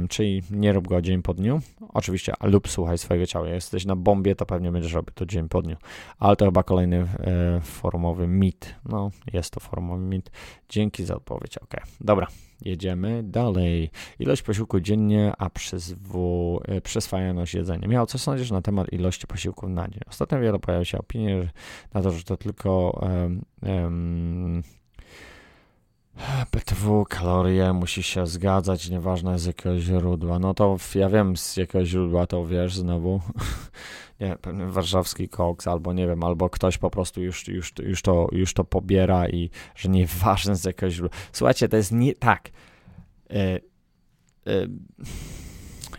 czyli nie rób go dzień po dniu, oczywiście, lub słuchaj swojego ciała. Jesteś na bombie, to pewnie będziesz robić to dzień po dniu. Ale to chyba kolejny e, formowy mit. No, jest to formowy mit. Dzięki za odpowiedź. Ok, dobra. Jedziemy dalej. Ilość posiłku dziennie, a przyzwu, e, przyswajalność jedzenia. Miał co sądzisz na temat ilości posiłków na dzień? Ostatnio wiele pojawiło się opinie na to, że to tylko um, um, PTW, kalorie musi się zgadzać, nieważne z jakiego źródła. No to ja wiem z jakiego źródła to wiesz znowu. nie, pewnie warszawski koks, albo nie wiem, albo ktoś po prostu już, już, już, to, już to pobiera i że nieważne z jakiego źródła. Słuchajcie, to jest nie tak. E, e,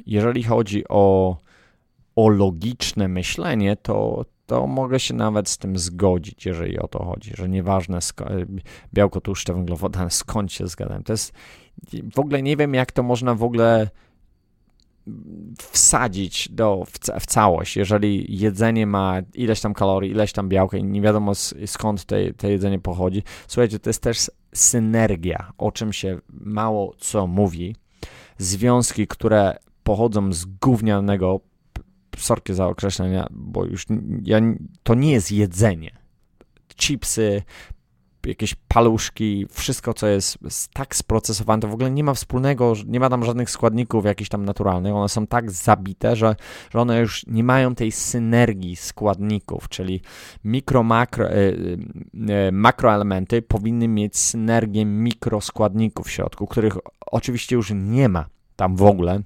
jeżeli chodzi o, o logiczne myślenie, to, to mogę się nawet z tym zgodzić, jeżeli o to chodzi, że nieważne białko, tłuszcze, węglowodany, skąd się zgadzam. To jest, w ogóle nie wiem, jak to można w ogóle wsadzić do, w, w, całość, jeżeli jedzenie ma ileś tam kalorii, ileś tam białka i nie wiadomo skąd te, te jedzenie pochodzi. Słuchajcie, to jest też synergia, o czym się mało co mówi. Związki, które pochodzą z gównianego sorki za określenia, bo już ja, to nie jest jedzenie. Chipsy, jakieś paluszki, wszystko, co jest tak sprocesowane, to w ogóle nie ma wspólnego, nie ma tam żadnych składników jakichś tam naturalnych. One są tak zabite, że, że one już nie mają tej synergii składników, czyli mikro, makro, e, e, makroelementy powinny mieć synergię mikroskładników w środku, których oczywiście już nie ma tam w ogóle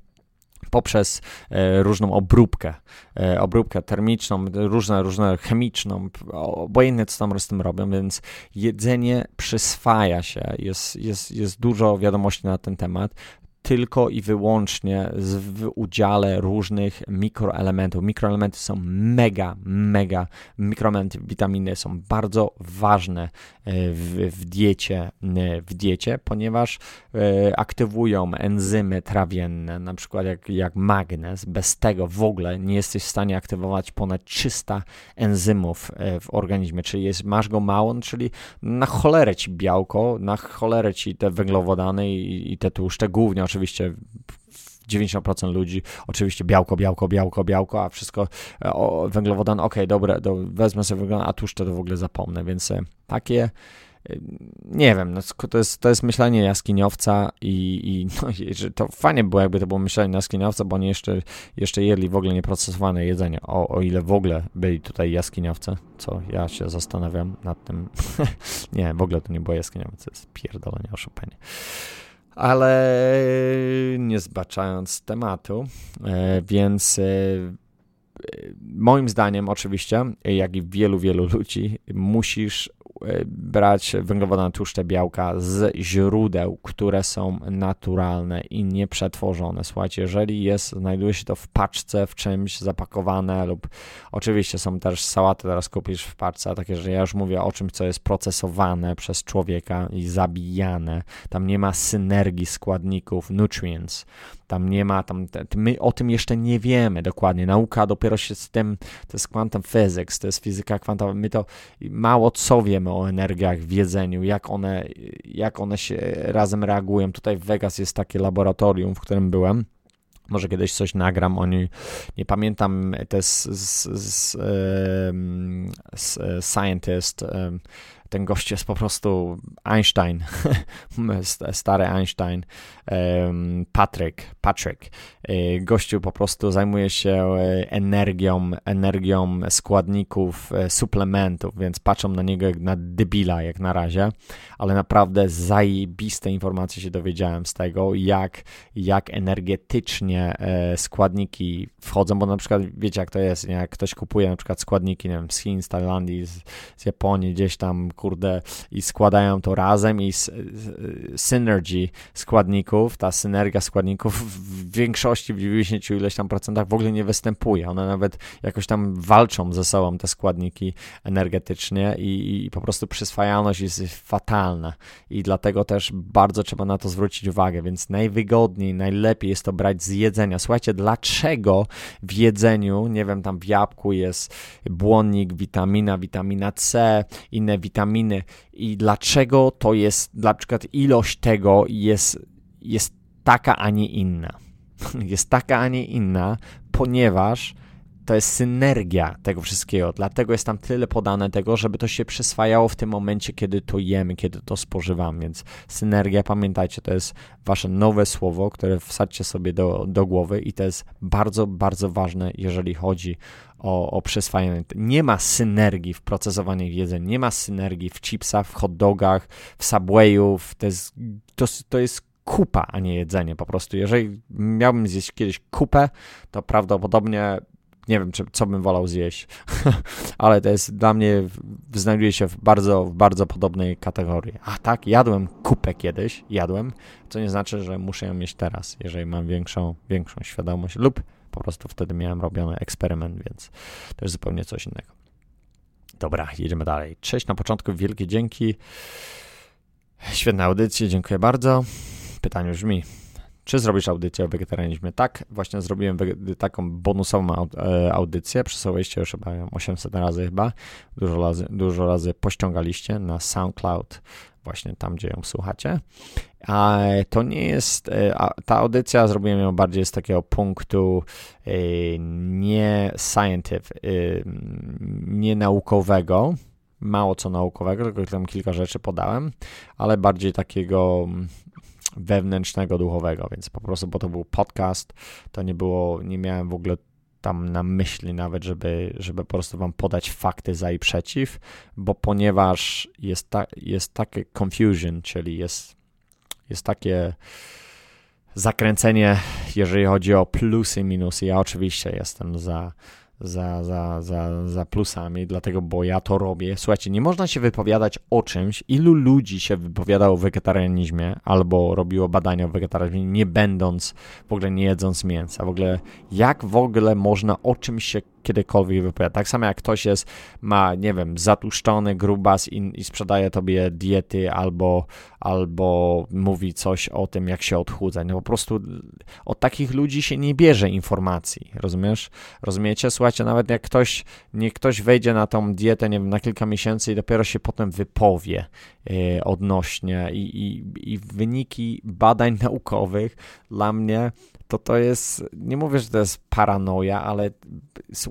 poprzez e, różną obróbkę, e, obróbkę termiczną, różne, różne chemiczną, obojętnie co tam z tym robią, więc jedzenie przyswaja się, jest, jest, jest dużo wiadomości na ten temat tylko i wyłącznie w udziale różnych mikroelementów. Mikroelementy są mega, mega, mikroelementy, witaminy są bardzo ważne e, w, w, diecie, e, w diecie, ponieważ e, aktywują enzymy trawienne, na przykład jak, jak magnez. Bez tego w ogóle nie jesteś w stanie aktywować ponad 300 enzymów w organizmie, czyli jest, masz go mało, czyli na cholerę ci białko, na cholerę ci te węglowodany i, i te tłuszcze, głównie oczywiście 90% ludzi, oczywiście białko, białko, białko, białko, a wszystko o, węglowodan, ok, dobre, do, wezmę sobie węglowodan, a tłuszcze to w ogóle zapomnę, więc e, takie e, nie wiem, no, to, jest, to jest myślenie jaskiniowca i, i no, to fajnie było, jakby to było myślenie jaskiniowca, bo oni jeszcze, jeszcze jedli w ogóle nieprocesowane jedzenie, o, o ile w ogóle byli tutaj jaskiniowce, co ja się zastanawiam nad tym. nie, w ogóle to nie było jaskiniowce, to jest pierdolenie o Chopinie ale nie zbaczając tematu, e, więc e, moim zdaniem oczywiście, jak i wielu, wielu ludzi, musisz brać węglowodany, tłuszcze, białka z źródeł, które są naturalne i nieprzetworzone. Słuchajcie, jeżeli jest, znajduje się to w paczce, w czymś zapakowane lub oczywiście są też sałaty, teraz kupisz w paczce, a takie, że ja już mówię o czymś, co jest procesowane przez człowieka i zabijane. Tam nie ma synergii składników, nutrients. Tam nie ma, tam, my o tym jeszcze nie wiemy dokładnie. Nauka dopiero się z tym, to jest quantum physics, to jest fizyka kwantowa. My to mało co wiemy o energiach w jedzeniu, jak one, jak one się razem reagują. Tutaj w Vegas jest takie laboratorium, w którym byłem. Może kiedyś coś nagram o niej. Nie pamiętam, to jest z, z, z, scientist, ten gość jest po prostu Einstein, stary Einstein, Patrick, Patrick. E, gościu po prostu zajmuje się e, energią, energią składników, e, suplementów, więc patrzą na niego jak na debila jak na razie, ale naprawdę zajebiste informacje się dowiedziałem z tego, jak, jak energetycznie składniki wchodzą, bo na przykład wiecie jak to jest, jak ktoś kupuje na przykład składniki, nie wiem, z Chin, z Tajlandii, z, z Japonii, gdzieś tam, kurde, i składają to razem i synergy składników, ta synergia składników w większości, w 90 ileś tam procentach w ogóle nie występuje. One nawet jakoś tam walczą ze sobą, te składniki energetycznie i, i po prostu przyswajalność jest fatalna i dlatego też bardzo trzeba na to zwrócić uwagę, więc najwygodniej, najlepiej jest to brać z jedzenia. Słuchajcie, dlaczego w jedzeniu, nie wiem, tam w jabłku jest błonnik, witamina, witamina C, inne witaminy i dlaczego to jest, na przykład ilość tego jest, jest taka, a nie inna. Jest taka, a nie inna, ponieważ to jest synergia tego wszystkiego. Dlatego jest tam tyle podane tego, żeby to się przyswajało w tym momencie, kiedy to jemy, kiedy to spożywamy. Więc synergia, pamiętajcie, to jest wasze nowe słowo, które wsadźcie sobie do, do głowy i to jest bardzo, bardzo ważne, jeżeli chodzi o, o. Nie ma synergii w procesowaniu jedzenia, nie ma synergii w chipsach, w hot dogach, w subwayów. To jest, to, to jest kupa, a nie jedzenie po prostu. Jeżeli miałbym zjeść kiedyś kupę, to prawdopodobnie nie wiem, czy, co bym wolał zjeść, ale to jest dla mnie, znajduje się w bardzo, w bardzo podobnej kategorii. A tak, jadłem kupę kiedyś, jadłem, co nie znaczy, że muszę ją mieć teraz, jeżeli mam większą, większą świadomość lub po prostu wtedy miałem robiony eksperyment, więc to jest zupełnie coś innego. Dobra, jedziemy dalej. Cześć na początku, wielkie dzięki. Świetna audycja, dziękuję bardzo. Pytanie brzmi, czy zrobisz audycję o wegetarianizmie? Tak, właśnie zrobiłem taką bonusową e, audycję, przesłaliście już chyba 800 razy chyba, dużo razy, dużo razy pościągaliście na SoundCloud, właśnie tam, gdzie ją słuchacie. A to nie jest, e, ta audycja zrobiłem ją bardziej z takiego punktu e, nie scientific, nie naukowego, mało co naukowego, tylko tam kilka rzeczy podałem, ale bardziej takiego wewnętrznego, duchowego, więc po prostu, bo to był podcast, to nie było, nie miałem w ogóle tam na myśli nawet, żeby, żeby po prostu wam podać fakty za i przeciw, bo ponieważ jest, ta, jest takie confusion, czyli jest, jest takie zakręcenie, jeżeli chodzi o plusy i minusy. Ja oczywiście jestem za za, za, za, za plusami, dlatego, bo ja to robię. Słuchajcie, nie można się wypowiadać o czymś, ilu ludzi się wypowiadało o wegetarianizmie albo robiło badania o wegetarianizmie, nie będąc, w ogóle nie jedząc mięsa. W ogóle, jak w ogóle można o czymś się kiedykolwiek wypowiada. Tak samo jak ktoś jest, ma, nie wiem, zatuszczony grubas i, i sprzedaje tobie diety albo, albo mówi coś o tym, jak się odchudzać. No po prostu od takich ludzi się nie bierze informacji, rozumiesz? Rozumiecie? Słuchajcie, nawet jak ktoś, nie ktoś wejdzie na tą dietę, nie wiem, na kilka miesięcy i dopiero się potem wypowie yy, odnośnie i, i, i wyniki badań naukowych dla mnie to to jest, nie mówię, że to jest paranoja, ale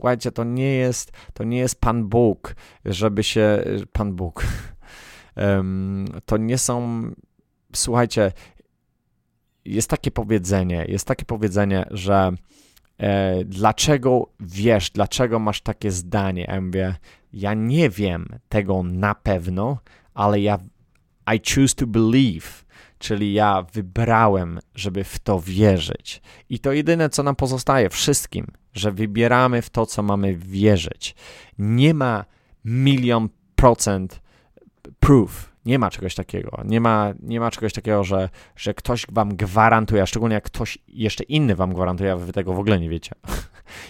słuchajcie, to nie jest, to nie jest Pan Bóg, żeby się, Pan Bóg, to nie są, słuchajcie, jest takie powiedzenie, jest takie powiedzenie, że e, dlaczego wiesz, dlaczego masz takie zdanie? Ja mówię, ja nie wiem tego na pewno, ale ja I choose to believe czyli ja wybrałem, żeby w to wierzyć. I to jedyne, co nam pozostaje wszystkim, że wybieramy w to, co mamy wierzyć. Nie ma milion procent proof. Nie ma czegoś takiego. Nie ma, nie ma czegoś takiego, że, że ktoś wam gwarantuje, a szczególnie jak ktoś jeszcze inny wam gwarantuje, a wy tego w ogóle nie wiecie.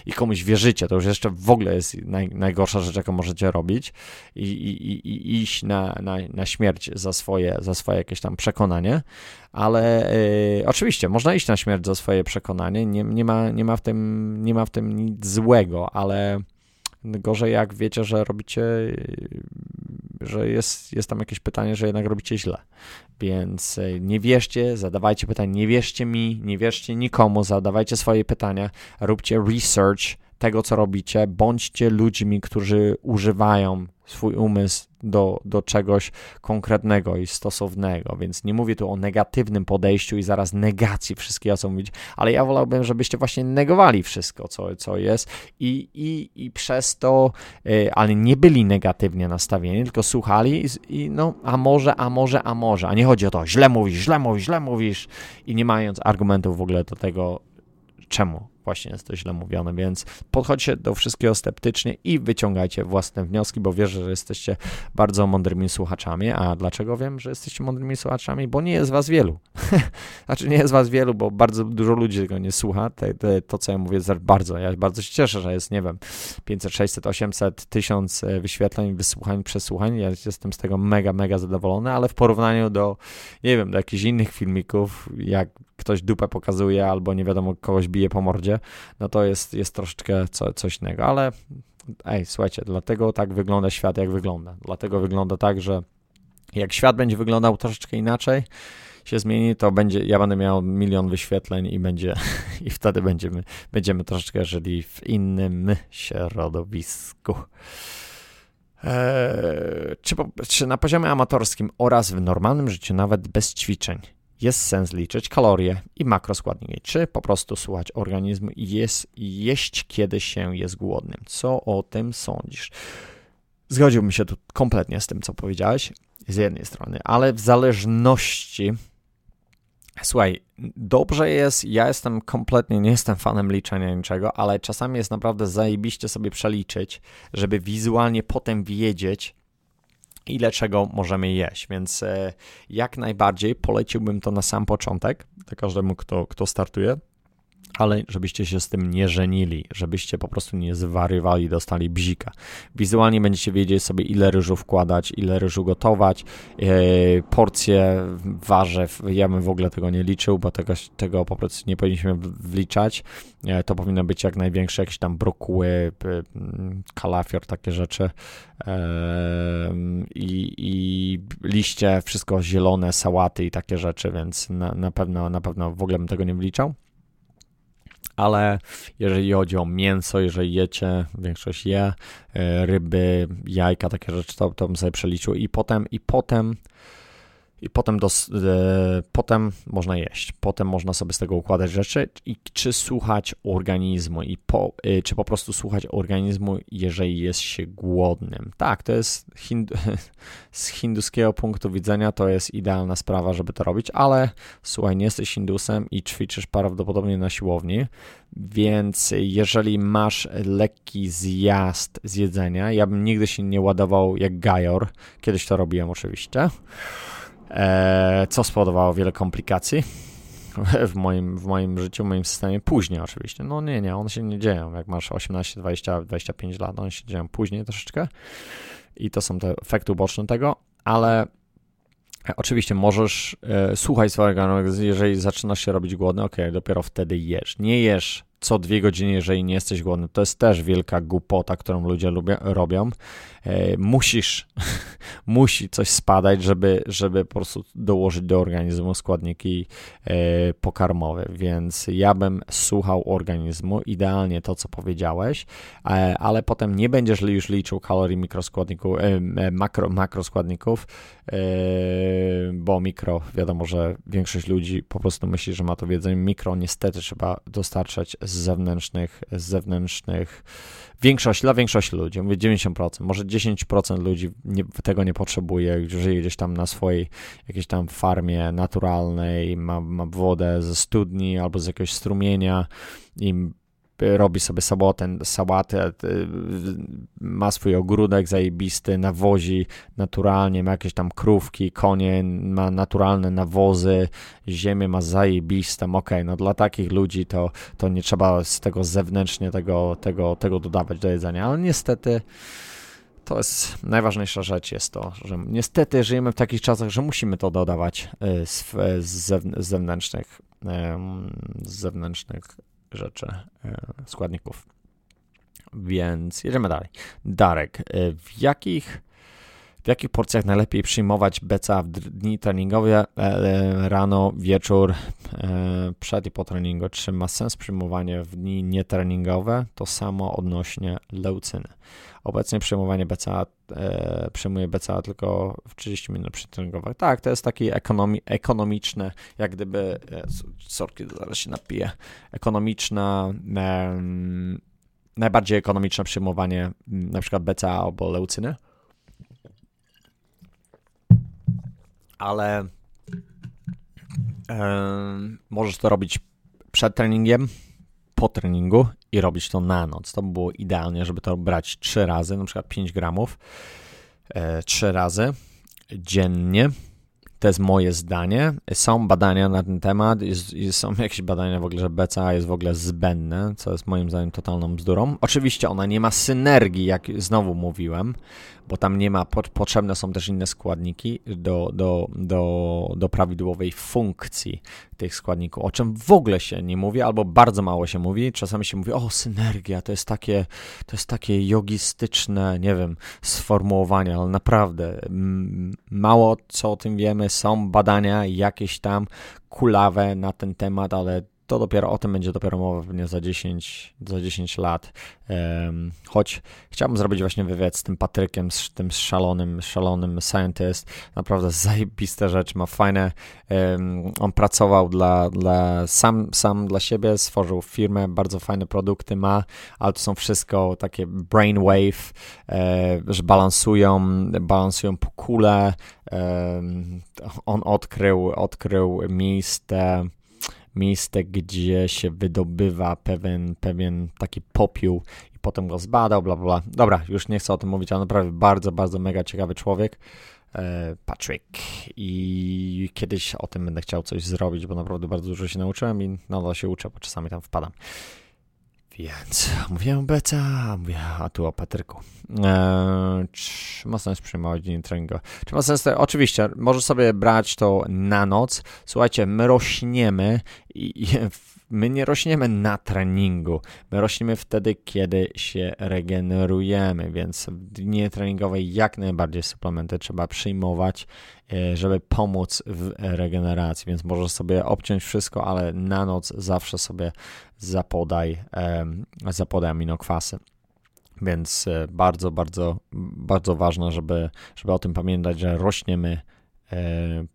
I komuś wierzycie, to już jeszcze w ogóle jest naj, najgorsza rzecz, jaką możecie robić i, i, i, iść na, na, na śmierć za swoje, za swoje jakieś tam przekonanie, ale y, oczywiście można iść na śmierć za swoje przekonanie, nie, nie, ma, nie, ma w tym, nie ma w tym nic złego, ale gorzej jak wiecie, że robicie że jest, jest tam jakieś pytanie, że jednak robicie źle. Więc e, nie wierzcie, zadawajcie pytania, nie wierzcie mi, nie wierzcie nikomu, zadawajcie swoje pytania, róbcie research tego, co robicie, bądźcie ludźmi, którzy używają swój umysł do, do czegoś konkretnego i stosownego, więc nie mówię tu o negatywnym podejściu i zaraz negacji wszystkiego, co mówić, ale ja wolałbym, żebyście właśnie negowali wszystko, co, co jest i, i, i przez to, yy, ale nie byli negatywnie nastawieni, tylko słuchali i, i, no, a może, a może, a może, a nie chodzi o to, źle mówisz, źle mówisz, źle mówisz i nie mając argumentów w ogóle do tego, czemu właśnie jest to źle mówione, więc podchodźcie do wszystkiego sceptycznie i wyciągajcie własne wnioski, bo wierzę, że jesteście bardzo mądrymi słuchaczami. A dlaczego wiem, że jesteście mądrymi słuchaczami? Bo nie jest was wielu. znaczy nie jest was wielu, bo bardzo dużo ludzi tego nie słucha. Te, te, to, co ja mówię, jest bardzo. Ja bardzo się cieszę, że jest, nie wiem, 500, 600, 800, 1000 wyświetleń, wysłuchań, przesłuchań. Ja jestem z tego mega, mega zadowolony, ale w porównaniu do, nie wiem, do jakichś innych filmików, jak ktoś dupę pokazuje albo nie wiadomo, kogoś bije po mordzie, no to jest, jest troszeczkę co, coś innego, ale ej, słuchajcie, dlatego tak wygląda świat, jak wygląda. Dlatego wygląda tak, że jak świat będzie wyglądał troszeczkę inaczej, się zmieni, to będzie, ja będę miał milion wyświetleń i będzie, i wtedy będziemy, będziemy troszeczkę żyli w innym środowisku. Eee, czy, czy na poziomie amatorskim oraz w normalnym życiu, nawet bez ćwiczeń, jest sens liczyć kalorie i makroskładniki, czy po prostu słuchać organizmu i jest, jeść, kiedy się jest głodnym. Co o tym sądzisz? Zgodziłbym się tu kompletnie z tym, co powiedziałeś, z jednej strony, ale w zależności. Słuchaj, dobrze jest, ja jestem kompletnie, nie jestem fanem liczenia niczego, ale czasami jest naprawdę zajebiście sobie przeliczyć, żeby wizualnie potem wiedzieć, ile czego możemy jeść, więc e, jak najbardziej poleciłbym to na sam początek, każdemu, kto, kto startuje, ale żebyście się z tym nie żenili, żebyście po prostu nie zwariowali, dostali bzika. Wizualnie będziecie wiedzieć sobie, ile ryżu wkładać, ile ryżu gotować, yy, porcje warzyw, ja bym w ogóle tego nie liczył, bo tego, tego po prostu nie powinniśmy wliczać. Yy, to powinno być jak największe jakieś tam brokuły, yy, kalafior, takie rzeczy i, i liście, wszystko zielone, sałaty i takie rzeczy, więc na, na pewno na pewno w ogóle bym tego nie wliczał ale jeżeli chodzi o mięso, jeżeli jecie, większość je, e, ryby, jajka, takie rzeczy, to, to bym sobie przeliczył i potem, i potem i potem, dos, e, potem można jeść, potem można sobie z tego układać rzeczy. I czy słuchać organizmu? I po, e, czy po prostu słuchać organizmu, jeżeli jest się głodnym. Tak, to jest hindu, z hinduskiego punktu widzenia to jest idealna sprawa, żeby to robić, ale słuchaj, nie jesteś hindusem i ćwiczysz prawdopodobnie na siłowni, więc jeżeli masz lekki zjazd z jedzenia, ja bym nigdy się nie ładował jak gajor, kiedyś to robiłem oczywiście, co spowodowało wiele komplikacji w moim, w moim życiu, w moim systemie. Później oczywiście. No nie, nie, one się nie dzieją. Jak masz 18, 20, 25 lat, one się dzieją później troszeczkę i to są te efekty uboczne tego, ale Oczywiście możesz e, słuchać swojego jeżeli zaczynasz się robić głodny, ok, dopiero wtedy jesz. Nie jesz co dwie godziny, jeżeli nie jesteś głodny. To jest też wielka głupota, którą ludzie lubią, robią. E, musisz, musi coś spadać, żeby, żeby po prostu dołożyć do organizmu składniki e, pokarmowe, więc ja bym słuchał organizmu, idealnie to, co powiedziałeś, e, ale potem nie będziesz już liczył kalorii mikroskładników, e, e, makro, makroskładników, e, bo mikro, wiadomo, że większość ludzi po prostu myśli, że ma to wiedzenie. Mikro niestety trzeba dostarczać zewnętrznych, z zewnętrznych większość, dla większości ludzi, mówię 90%, może 10% ludzi nie, tego nie potrzebuje, żyje gdzieś tam na swojej jakiejś tam farmie naturalnej, ma, ma wodę ze studni albo z jakiegoś strumienia i robi sobie sałatę, sałatę, ma swój ogródek zajebisty, nawozi naturalnie, ma jakieś tam krówki, konie, ma naturalne nawozy, ziemię ma zajebistą, ok, no dla takich ludzi to, to nie trzeba z tego zewnętrznie tego, tego, tego dodawać do jedzenia, ale niestety to jest najważniejsza rzecz jest to, że niestety żyjemy w takich czasach, że musimy to dodawać y, z, z zewnętrznych, z zewnętrznych rzeczy, y, składników. Więc jedziemy dalej. Darek, y, w jakich w jakich porcjach najlepiej przyjmować beca w dni treningowe, e, rano, wieczór, e, przed i po treningu? Czy ma sens przyjmowanie w dni nietreningowe? To samo odnośnie leucyny. Obecnie przyjmowanie BCA, e, przyjmuje BCA tylko w 30 minut przetreningowych. Tak, to jest takie ekonomi, ekonomiczne, jak gdyby, e, sorki, zaraz się napiję, ekonomiczna, e, najbardziej ekonomiczne przyjmowanie na przykład BCA albo leucyny. Ale e, możesz to robić przed treningiem, po treningu i robić to na noc. To by było idealnie, żeby to brać trzy razy, na przykład 5 gramów, e, trzy razy dziennie. To jest moje zdanie. Są badania na ten temat, jest, są jakieś badania w ogóle, że BCA jest w ogóle zbędne, co jest moim zdaniem totalną bzdurą. Oczywiście ona nie ma synergii, jak znowu mówiłem, bo tam nie ma, potrzebne są też inne składniki do, do, do, do prawidłowej funkcji tych składników, o czym w ogóle się nie mówi, albo bardzo mało się mówi. Czasami się mówi, o synergia, to jest takie, to jest takie jogistyczne, nie wiem, sformułowanie, ale naprawdę mało co o tym wiemy, są badania jakieś tam kulawe na ten temat, ale to dopiero o tym będzie dopiero mowa pewnie za 10, za 10 lat. Um, choć chciałbym zrobić właśnie wywiad z tym Patrykiem, z tym szalonym, szalonym scientist. Naprawdę zajebiste rzeczy, ma fajne. Um, on pracował dla, dla sam, sam dla siebie, stworzył firmę, bardzo fajne produkty ma, ale to są wszystko takie brainwave, e, że balansują, balansują po kule. On odkrył, odkrył miejsce miejsce, gdzie się wydobywa pewien, pewien taki popiół i potem go zbadał, bla, bla. Dobra, już nie chcę o tym mówić, ale naprawdę bardzo, bardzo mega ciekawy człowiek. E, Patrick i kiedyś o tym będę chciał coś zrobić, bo naprawdę bardzo dużo się nauczyłem i nadal się uczę, bo czasami tam wpadam. Więc mówię Beca, mówię, a tu o Patryku. Eee, czy ma sens przyjmować dzień treningowy? Czy ma sens? Oczywiście, możesz sobie brać to na noc. Słuchajcie, my rośniemy i, i my nie rośniemy na treningu. My rośniemy wtedy, kiedy się regenerujemy, więc w dni treningowej jak najbardziej suplementy trzeba przyjmować, e, żeby pomóc w regeneracji. Więc możesz sobie obciąć wszystko, ale na noc zawsze sobie zapodaj, zapodaj aminokwasy. Więc e, bardzo, bardzo, bardzo ważne, żeby, żeby o tym pamiętać, że rośniemy e,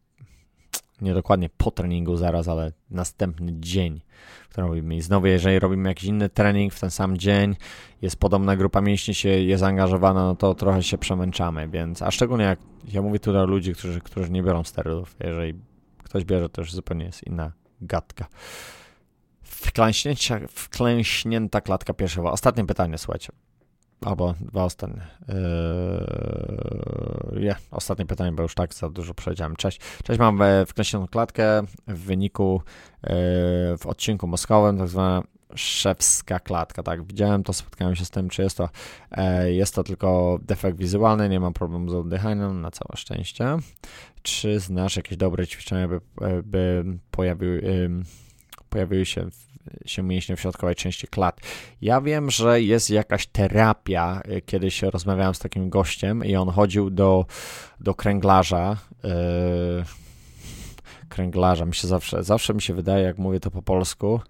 nie dokładnie po treningu zaraz, ale następny dzień, który robimy. I znowu, jeżeli robimy jakiś inny trening w ten sam dzień, jest podobna grupa mięśni się jest zaangażowana, no to trochę się przemęczamy, więc, a szczególnie jak ja mówię tu do ludzi, którzy, którzy nie biorą sterydów, jeżeli ktoś bierze, to już zupełnie jest inna gadka. Wklęśnięta klatka piersiowa. Ostatnie pytanie, słuchajcie. Albo dwa ostatnie. Yy, ostatnie pytanie, bo już tak za dużo powiedziałem. Cześć. Cześć, mam wklęśnioną klatkę w wyniku yy, w odcinku moskowym, tak zwana szewska klatka, tak, widziałem to, spotkałem się z tym, czy jest to, e, jest to tylko defekt wizualny, nie mam problemu z oddychaniem, na całe szczęście. Czy znasz jakieś dobre ćwiczenia, by, by pojawiły, pojawiły się się mięśnie w środkowej części klat. Ja wiem, że jest jakaś terapia. Kiedyś rozmawiałem z takim gościem i on chodził do, do kręglarza. Yy, kręglarza. Mi się zawsze, zawsze mi się wydaje, jak mówię to po polsku,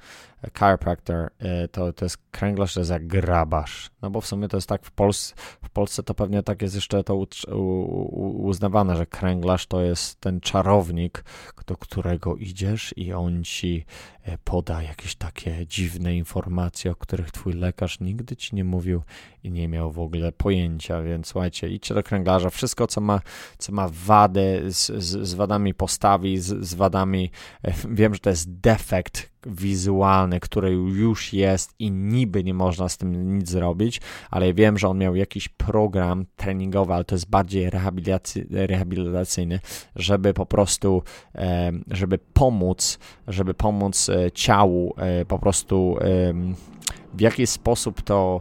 chiropractor, y, to, to jest kręglarz, to jest jak grabarz. No bo w sumie to jest tak w Polsce, w Polsce to pewnie tak jest jeszcze to uznawane, że kręglarz to jest ten czarownik, do którego idziesz i on ci e, poda jakieś takie dziwne informacje, o których twój lekarz nigdy ci nie mówił i nie miał w ogóle pojęcia, więc słuchajcie, idźcie do kręglarza, wszystko co ma, co ma wady, z, z, z wadami postawi, z, z wadami, e, wiem, że to jest defekt, wizualny, który już jest i niby nie można z tym nic zrobić, ale wiem, że on miał jakiś program treningowy, ale to jest bardziej rehabilitacyjny, żeby po prostu, żeby pomóc, żeby pomóc e, ciału e, po prostu w jaki sposób to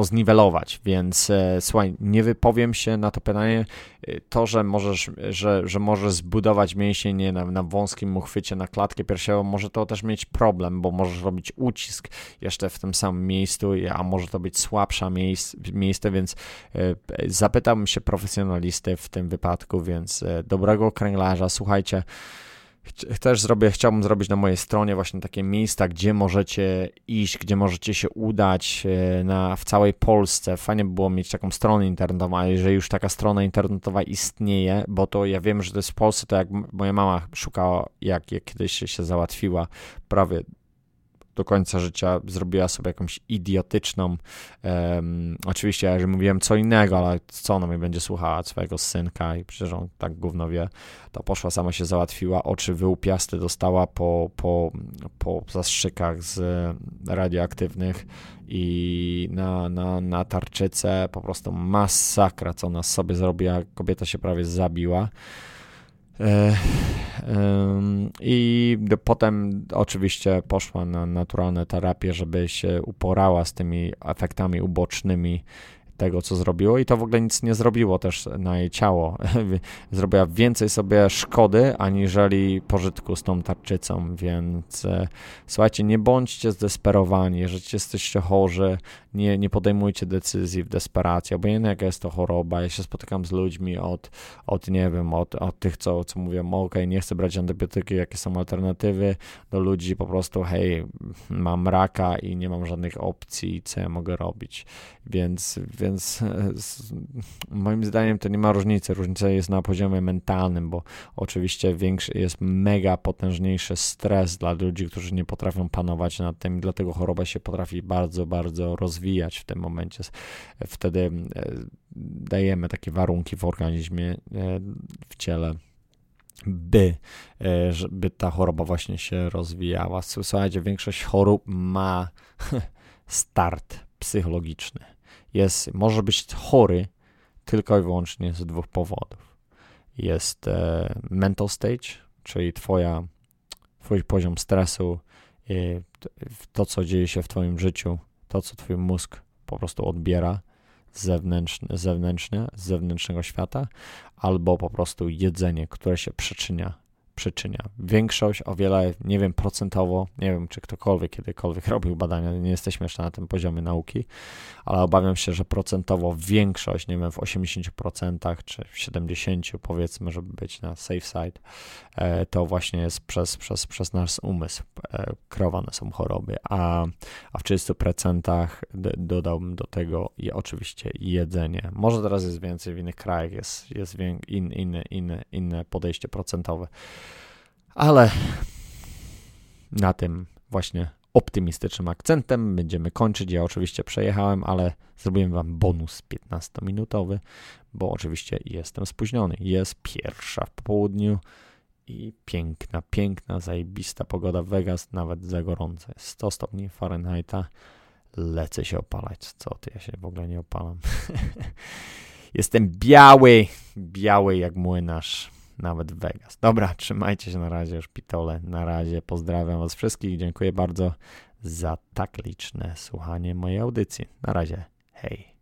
to zniwelować, więc e, słuchaj, nie wypowiem się na to pytanie. E, to, że możesz, że, że możesz zbudować mięsień na, na wąskim uchwycie, na klatkę piersiową, może to też mieć problem, bo możesz robić ucisk jeszcze w tym samym miejscu, a może to być słabsze miejsce, miejsce więc e, zapytałbym się profesjonalisty w tym wypadku, więc dobrego kręglarza, słuchajcie, też zrobię, chciałbym zrobić na mojej stronie właśnie takie miejsca, gdzie możecie iść, gdzie możecie się udać e, na, w całej Polsce. Fajnie by było mieć taką stronę internetową, a jeżeli już taka strona internetowa istnieje, bo to ja wiem, że to jest w Polsce, to jak moja mama szukała, jak, jak kiedyś się załatwiła prawie do końca życia zrobiła sobie jakąś idiotyczną, um, oczywiście ja że mówiłem co innego, ale co ona mi będzie słuchała swojego synka i przecież on tak gówno wie, to poszła, sama się załatwiła, oczy wyłupiaste dostała po, po, po zastrzykach z radioaktywnych i na, na, na tarczycę po prostu masakra, co ona sobie zrobiła, kobieta się prawie zabiła. E, I potem oczywiście poszła na naturalne terapie, żeby się uporała z tymi efektami ubocznymi tego, co zrobiło, i to w ogóle nic nie zrobiło też na jej ciało. Zrobiła więcej sobie szkody, aniżeli pożytku z tą tarczycą, więc e, słuchajcie, nie bądźcie zdesperowani, jeżeli jesteście chorzy, nie, nie podejmujcie decyzji w desperacji, obojętnie jaka jest to choroba. Ja się spotykam z ludźmi od, od nie wiem, od, od tych, co, co mówią, ok, nie chcę brać antybiotyki, jakie są alternatywy, do ludzi po prostu, hej, mam raka i nie mam żadnych opcji, co ja mogę robić. Więc, więc moim zdaniem to nie ma różnicy. Różnica jest na poziomie mentalnym, bo oczywiście większy jest mega potężniejszy stres dla ludzi, którzy nie potrafią panować nad tym, dlatego choroba się potrafi bardzo, bardzo rozwijać w tym momencie. Wtedy e, dajemy takie warunki w organizmie, e, w ciele by, e, żeby ta choroba właśnie się rozwijała. Słuchajcie, większość chorób ma start psychologiczny. Jest, może być chory tylko i wyłącznie z dwóch powodów. Jest mental stage, czyli twoja, twój poziom stresu, to, co dzieje się w twoim życiu, to, co twój mózg po prostu odbiera zewnętrzne, zewnętrznie, z zewnętrznego świata, albo po prostu jedzenie, które się przyczynia przyczynia. Większość, o wiele, nie wiem, procentowo, nie wiem, czy ktokolwiek kiedykolwiek robił badania, nie jesteśmy jeszcze na tym poziomie nauki, ale obawiam się, że procentowo większość, nie wiem, w 80% czy w 70% powiedzmy, żeby być na safe side, e, to właśnie jest przez, przez, przez nasz umysł e, kreowane są choroby, a, a w 30% dodałbym do tego i oczywiście jedzenie. Może teraz jest więcej, w innych krajach jest, jest in, inne, inne, inne podejście procentowe. Ale na tym właśnie optymistycznym akcentem będziemy kończyć. Ja oczywiście przejechałem, ale zrobiłem wam bonus 15-minutowy, bo oczywiście jestem spóźniony. Jest pierwsza w południu i piękna, piękna, zajebista pogoda w Vegas, nawet za gorąco. Jest 100 stopni Fahrenheita. Lecę się opalać. Co ty, ja się w ogóle nie opalam. Jestem biały, biały jak młynarz nawet w Vegas. Dobra, trzymajcie się na razie już pitole. Na razie pozdrawiam was wszystkich. Dziękuję bardzo za tak liczne słuchanie mojej audycji. Na razie. Hej.